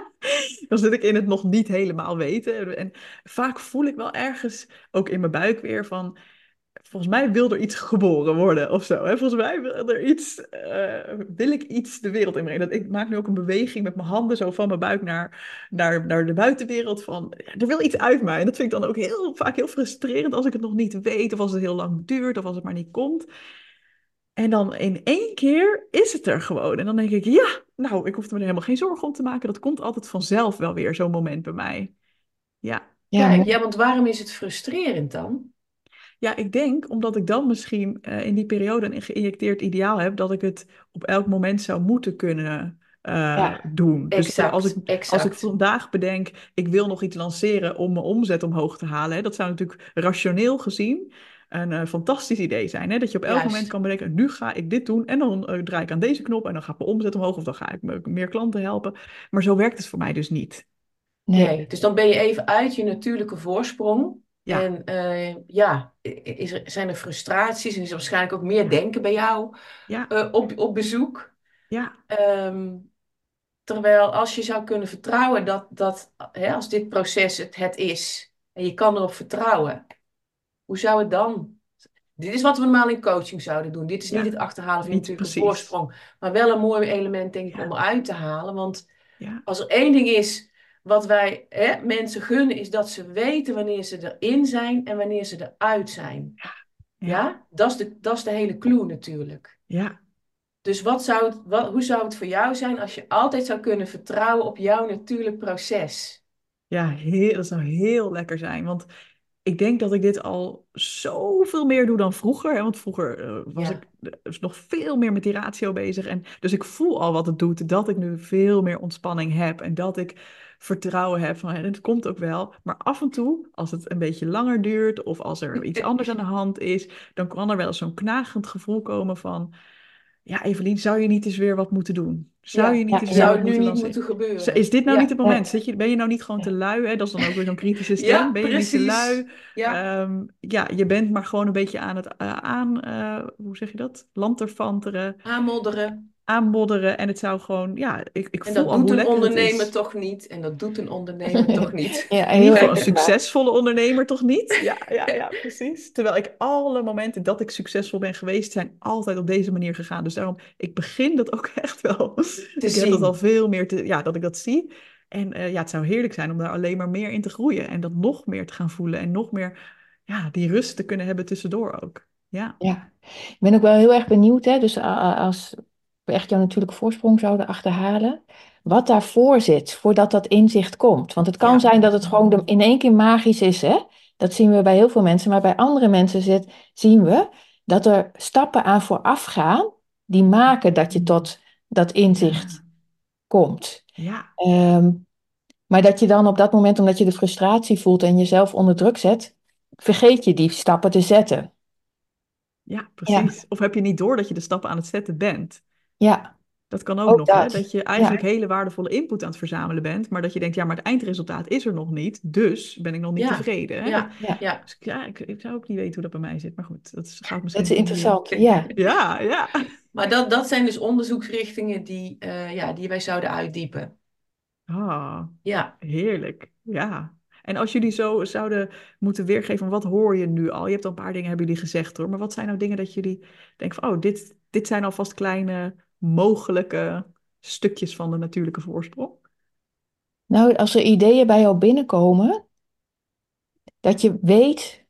Speaker 1: dan zit ik in het nog niet helemaal weten. En vaak voel ik wel ergens, ook in mijn buik weer, van volgens mij wil er iets geboren worden of zo. Hè? Volgens mij wil er iets, uh, wil ik iets de wereld inbrengen. Dat, ik maak nu ook een beweging met mijn handen zo van mijn buik naar, naar, naar de buitenwereld. Van, ja, er wil iets uit mij. En dat vind ik dan ook heel, vaak heel frustrerend als ik het nog niet weet. Of als het heel lang duurt of als het maar niet komt. En dan in één keer is het er gewoon. En dan denk ik, ja, nou, ik hoef er me helemaal geen zorgen om te maken. Dat komt altijd vanzelf wel weer, zo'n moment bij mij. Ja.
Speaker 2: Ja, ja, want waarom is het frustrerend dan?
Speaker 1: Ja, ik denk omdat ik dan misschien uh, in die periode een geïnjecteerd ideaal heb dat ik het op elk moment zou moeten kunnen uh, ja, doen. Dus
Speaker 2: exact,
Speaker 1: als, ik,
Speaker 2: exact.
Speaker 1: als ik vandaag bedenk, ik wil nog iets lanceren om mijn omzet omhoog te halen, hè, dat zou natuurlijk rationeel gezien een uh, fantastisch idee zijn. Hè? Dat je op elk Juist. moment kan bedenken, nu ga ik dit doen en dan uh, draai ik aan deze knop en dan gaat mijn omzet omhoog of dan ga ik meer klanten helpen. Maar zo werkt het voor mij dus niet.
Speaker 2: Nee. dus dan ben je even uit je natuurlijke voorsprong. Ja. En uh, ja, is er, zijn er frustraties en is er waarschijnlijk ook meer denken bij jou
Speaker 1: ja.
Speaker 2: uh, op, op bezoek.
Speaker 1: Ja.
Speaker 2: Um, terwijl als je zou kunnen vertrouwen dat, dat hè, als dit proces het, het is en je kan erop vertrouwen, hoe zou het dan? Dit is wat we normaal in coaching zouden doen. Dit is ja. niet het achterhalen van natuurlijk een voorsprong, maar wel een mooi element denk ik om eruit te halen. Want als er één ding is wat wij hè, mensen gunnen is dat ze weten wanneer ze erin zijn en wanneer ze eruit zijn. Ja, ja. ja? Dat, is de, dat is de hele clue natuurlijk.
Speaker 1: Ja.
Speaker 2: Dus wat zou het, wat, hoe zou het voor jou zijn als je altijd zou kunnen vertrouwen op jouw natuurlijk proces?
Speaker 1: Ja, heel, dat zou heel lekker zijn. Want ik denk dat ik dit al zoveel meer doe dan vroeger. Hè? Want vroeger uh, was ik dus nog veel meer met die ratio bezig. En dus ik voel al wat het doet. Dat ik nu veel meer ontspanning heb. En dat ik vertrouwen heb van het komt ook wel. Maar af en toe, als het een beetje langer duurt. Of als er iets anders aan de hand is. Dan kan er wel zo'n knagend gevoel komen van ja, Evelien, zou je niet eens weer wat moeten doen? Zou je niet
Speaker 2: ja,
Speaker 1: eens
Speaker 2: zou het nu niet moeten gebeuren?
Speaker 1: Is dit nou niet het moment? Zit je, ben je nou niet gewoon te lui? Hè? Dat is dan ook weer zo'n kritische stem. ben je niet te lui? Ja. Ehm, ja, je bent maar gewoon een beetje aan het uh, aan, uh, hoe zeg je dat? Lanterfanteren.
Speaker 2: Aanmodderen
Speaker 1: aanmodderen. En het zou gewoon, ja, ik, ik
Speaker 2: en
Speaker 1: voel
Speaker 2: dat doet een ondernemer toch niet. En dat doet een ondernemer toch niet.
Speaker 1: Ja, heel een succesvolle ondernemer toch niet? Ja, ja, ja, precies. Terwijl ik alle momenten dat ik succesvol ben geweest, zijn altijd op deze manier gegaan. Dus daarom, ik begin dat ook echt wel. Te ik zien. heb dat al veel meer, te, ja, dat ik dat zie. En uh, ja, het zou heerlijk zijn om daar alleen maar meer in te groeien. En dat nog meer te gaan voelen. En nog meer, ja, die rust te kunnen hebben tussendoor ook. Ja.
Speaker 3: ja, ik ben ook wel heel erg benieuwd. Hè? Dus als we echt jouw natuurlijke voorsprong zouden achterhalen. Wat daarvoor zit, voordat dat inzicht komt. Want het kan zijn dat het gewoon in één keer magisch is. Hè? Dat zien we bij heel veel mensen. Maar bij andere mensen zit, zien we dat er stappen aan vooraf gaan. Die maken dat je tot dat inzicht komt.
Speaker 1: Ja.
Speaker 3: Ehm, maar dat je dan op dat moment, omdat je de frustratie voelt en jezelf onder druk zet, vergeet je die stappen te zetten.
Speaker 1: Ja, precies. Of heb je niet door dat je de stappen aan het zetten bent?
Speaker 3: Ja.
Speaker 1: Dat kan ook, nog, dat. Hè? dat je eigenlijk hele waardevolle input aan het verzamelen bent, maar dat je denkt, ja, maar het eindresultaat is er nog niet, dus ben ik nog niet tevreden. Hè?
Speaker 2: Ja, ja.
Speaker 1: Dus ja, ik, ik, zou ook niet weten hoe dat bij mij zit, maar goed, dat gaat misschien...
Speaker 3: Dat is interessant, ja.
Speaker 1: Ja, ja.
Speaker 2: Maar dat, dat zijn dus onderzoeksrichtingen die, uh, ja, die wij zouden uitdiepen.
Speaker 1: Ah,
Speaker 2: ja.
Speaker 1: heerlijk, ja. En als jullie zo zouden moeten weergeven, wat hoor je nu al? Je hebt al een paar dingen, hebben jullie gezegd hoor. Maar wat zijn nou dingen dat jullie denken van, oh, dit, dit zijn alvast kleine mogelijke stukjes van de natuurlijke voorsprong?
Speaker 3: Nou, als er ideeën bij jou binnenkomen, dat je weet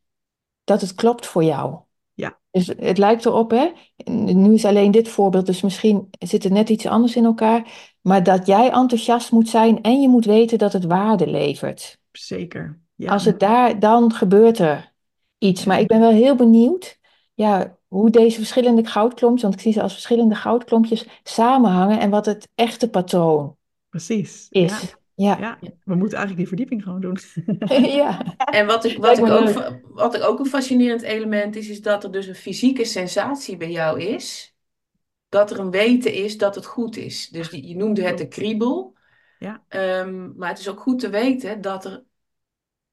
Speaker 3: dat het klopt voor jou.
Speaker 1: Ja.
Speaker 3: Dus het lijkt erop, hè? Nu is alleen dit voorbeeld, dus misschien zit het net iets anders in elkaar. Maar dat jij enthousiast moet zijn en je moet weten dat het waarde levert.
Speaker 1: Zeker.
Speaker 3: Ja. Als het daar, dan gebeurt er iets. Maar ik ben wel heel benieuwd ja, hoe deze verschillende goudklompjes, want ik zie ze als verschillende goudklompjes, samenhangen en wat het echte patroon
Speaker 1: Precies.
Speaker 3: is.
Speaker 1: Ja. Ja. we moeten eigenlijk die verdieping gewoon doen.
Speaker 3: ja.
Speaker 2: En wat, ik, wat, ik ook, wat ik ook een fascinerend element is, is dat er dus een fysieke sensatie bij jou is. Dat er een weten is dat het goed is. Dus die, je noemde het de kriebel.
Speaker 1: Ja.
Speaker 2: Um, maar het is ook goed te weten dat er,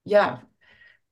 Speaker 2: ja,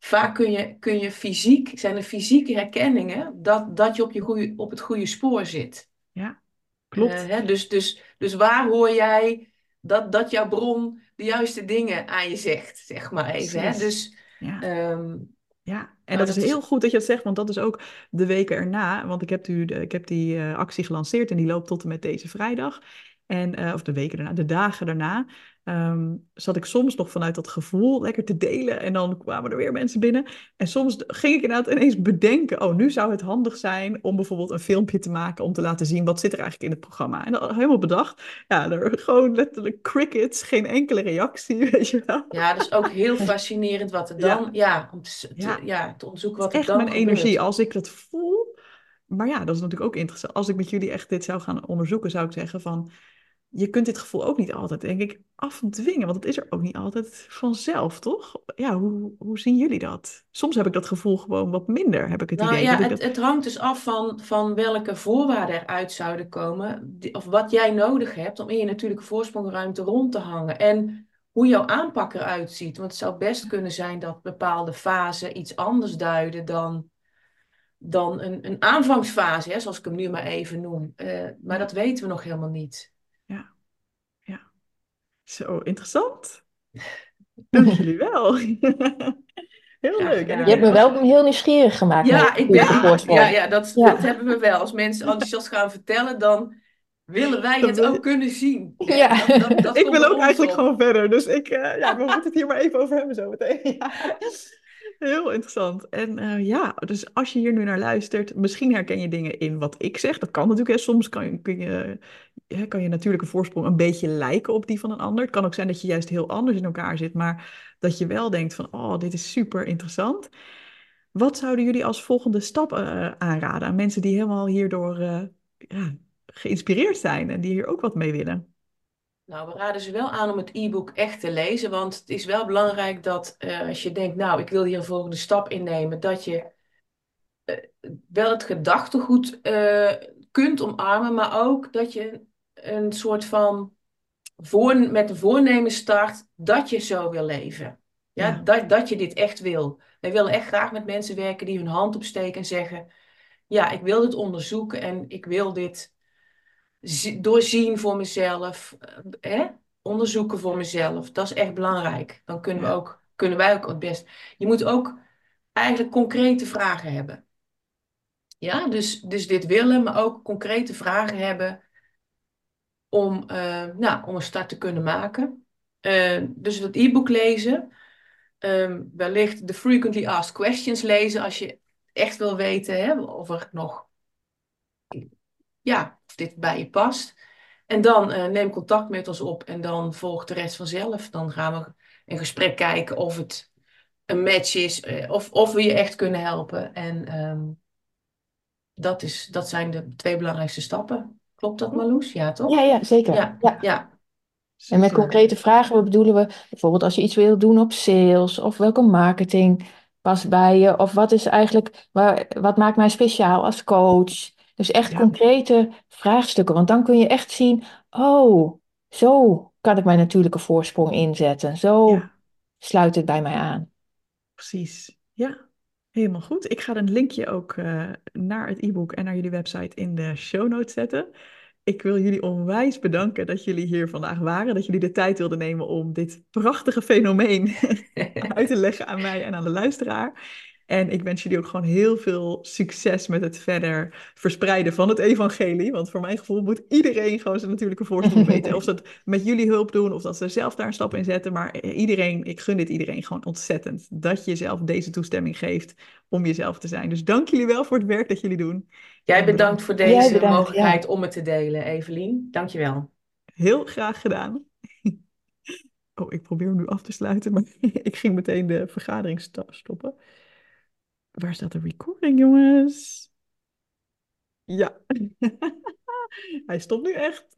Speaker 2: vaak kun je, kun je fysiek, zijn er fysieke herkenningen dat, dat je op, je goede, op het goede spoor zit.
Speaker 1: Ja, klopt. Uh,
Speaker 2: hè, dus, dus, dus waar hoor jij dat, dat jouw bron de juiste dingen aan je zegt, zeg maar even. Hè? Dus,
Speaker 1: ja. Um, ja, en dat, is heel goed dat je dat zegt, want dat is ook de weken erna. Want ik heb, u, ik heb die uh, actie gelanceerd en die loopt tot en met deze vrijdag. En, uh, of de weken daarna, de dagen daarna. Um, zat ik soms nog vanuit dat gevoel lekker te delen. En dan kwamen er weer mensen binnen. En soms ging ik inderdaad ineens bedenken: oh, nu zou het handig zijn om bijvoorbeeld een filmpje te maken. om te laten zien wat zit er eigenlijk in het programma. En dan helemaal bedacht. Ja, er gewoon letterlijk crickets, geen enkele reactie, weet je wel.
Speaker 2: Ja, dat is ook heel fascinerend wat er dan. Ja, om te, ja. ja. te onderzoeken wat er
Speaker 1: echt
Speaker 2: dan.
Speaker 1: mijn energie. Als ik dat voel. Maar ja, dat is natuurlijk ook interessant. Als ik met jullie echt dit zou gaan onderzoeken, zou ik zeggen van je kunt dit gevoel ook niet altijd, denk ik, afdwingen. Want het is er ook niet altijd vanzelf, toch? Ja, hoe, hoe zien jullie dat? Soms heb ik dat gevoel gewoon wat minder, heb ik het
Speaker 2: nou,
Speaker 1: idee.
Speaker 2: Ja, het, het, hangt dus af van, van welke voorwaarden eruit zouden komen. Of wat jij nodig hebt om in je natuurlijke voorsprongruimte rond te hangen. En hoe jouw aanpak eruit ziet. Want het zou best kunnen zijn dat bepaalde fasen iets anders duiden dan, dan een, een aanvangsfase, hè, zoals ik hem nu maar even noem. Uh, maar dat weten we nog helemaal niet.
Speaker 1: Zo, interessant. Dank jullie wel. Heel leuk.
Speaker 3: je hebt me wel heel nieuwsgierig gemaakt.
Speaker 2: Ja, ik ben, ja, ja, dat, dat hebben we wel. Als mensen enthousiast gaan vertellen, dan willen wij het ook kunnen zien.
Speaker 3: Ja.
Speaker 1: Dat, dat, ik wil ook eigenlijk gewoon verder. Dus ik, uh, ja, we moeten het hier maar even over hebben zo meteen. Ja. Heel interessant. En uh, ja, dus als je hier nu naar luistert, misschien herken je dingen in wat ik zeg. Dat kan natuurlijk. Hè. Soms kan, kun je kan je natuurlijke voorsprong een beetje lijken op die van een ander. Het kan ook zijn dat je juist heel anders in elkaar zit, maar dat je wel denkt van, oh, dit is super interessant. Wat zouden jullie als volgende stap uh, aanraden aan mensen die helemaal hierdoor uh, ja, geïnspireerd zijn en die hier ook wat mee willen?
Speaker 2: Nou, we raden ze wel aan om het e-book echt te lezen, want het is wel belangrijk dat uh, als je denkt, nou, ik wil hier een volgende stap innemen, dat je wel het gedachtegoed kunt omarmen, maar ook dat je een soort van voor, met de voornemen start dat je zo wil leven. Ja, ja, Dat, dat je dit echt wil. Wij willen echt graag met mensen werken die hun hand opsteken en zeggen: Ja, ik wil dit onderzoeken en ik wil dit doorzien voor mezelf. Eh, hè? Onderzoeken voor mezelf. Dat is echt belangrijk. Dan kunnen, we ook, kunnen wij ook het best. Je moet ook eigenlijk concrete vragen hebben. Ja, dus, dus dit willen, maar ook concrete vragen hebben om, uh, nou, om een start te kunnen maken. Uh, dus dat e-book lezen. Um, wellicht de frequently asked questions lezen als je echt wil weten hè, of er nog, ja, dit bij je past. En dan uh, neem contact met ons op en dan volgt de rest vanzelf. Dan gaan we in gesprek kijken of het een match is, of, of we je echt kunnen helpen. En um, dat, is, dat zijn de twee belangrijkste stappen. Klopt dat, Marloes? Ja, toch?
Speaker 3: Ja, ja zeker.
Speaker 2: Ja, ja. ja.
Speaker 3: En met concrete vragen wat bedoelen we bijvoorbeeld als je iets wil doen op sales of welke marketing past bij je of wat is eigenlijk, waar, wat maakt mij speciaal als coach? Dus echt concrete vraagstukken, want dan kun je echt zien, oh, zo kan ik mijn natuurlijke voorsprong inzetten. Zo sluit het bij mij aan.
Speaker 1: Precies, ja. Helemaal goed. Ik ga een linkje ook uh, naar het e-book en naar jullie website in de show notes zetten. Ik wil jullie onwijs bedanken dat jullie hier vandaag waren. Dat jullie de tijd wilden nemen om dit prachtige fenomeen uit te leggen aan mij en aan de luisteraar. En ik wens jullie ook gewoon heel veel succes met het verder verspreiden van het evangelie. Want voor mijn gevoel moet iedereen gewoon zijn natuurlijke voorsprong weten. Of ze het met jullie hulp doen, of dat ze zelf daar een stap in zetten. Maar iedereen, ik gun dit iedereen gewoon ontzettend. Dat je zelf deze toestemming geeft om jezelf te zijn. Dus dank jullie wel voor het werk dat jullie doen.
Speaker 2: Jij bedankt voor deze mogelijkheid om het te delen, Evelien. Dank je wel.
Speaker 1: Heel graag gedaan. Oh, ik probeer hem nu af te sluiten, maar ik ging meteen de vergadering stoppen. Waar staat de recording, jongens? Ja. Hij stopt nu echt.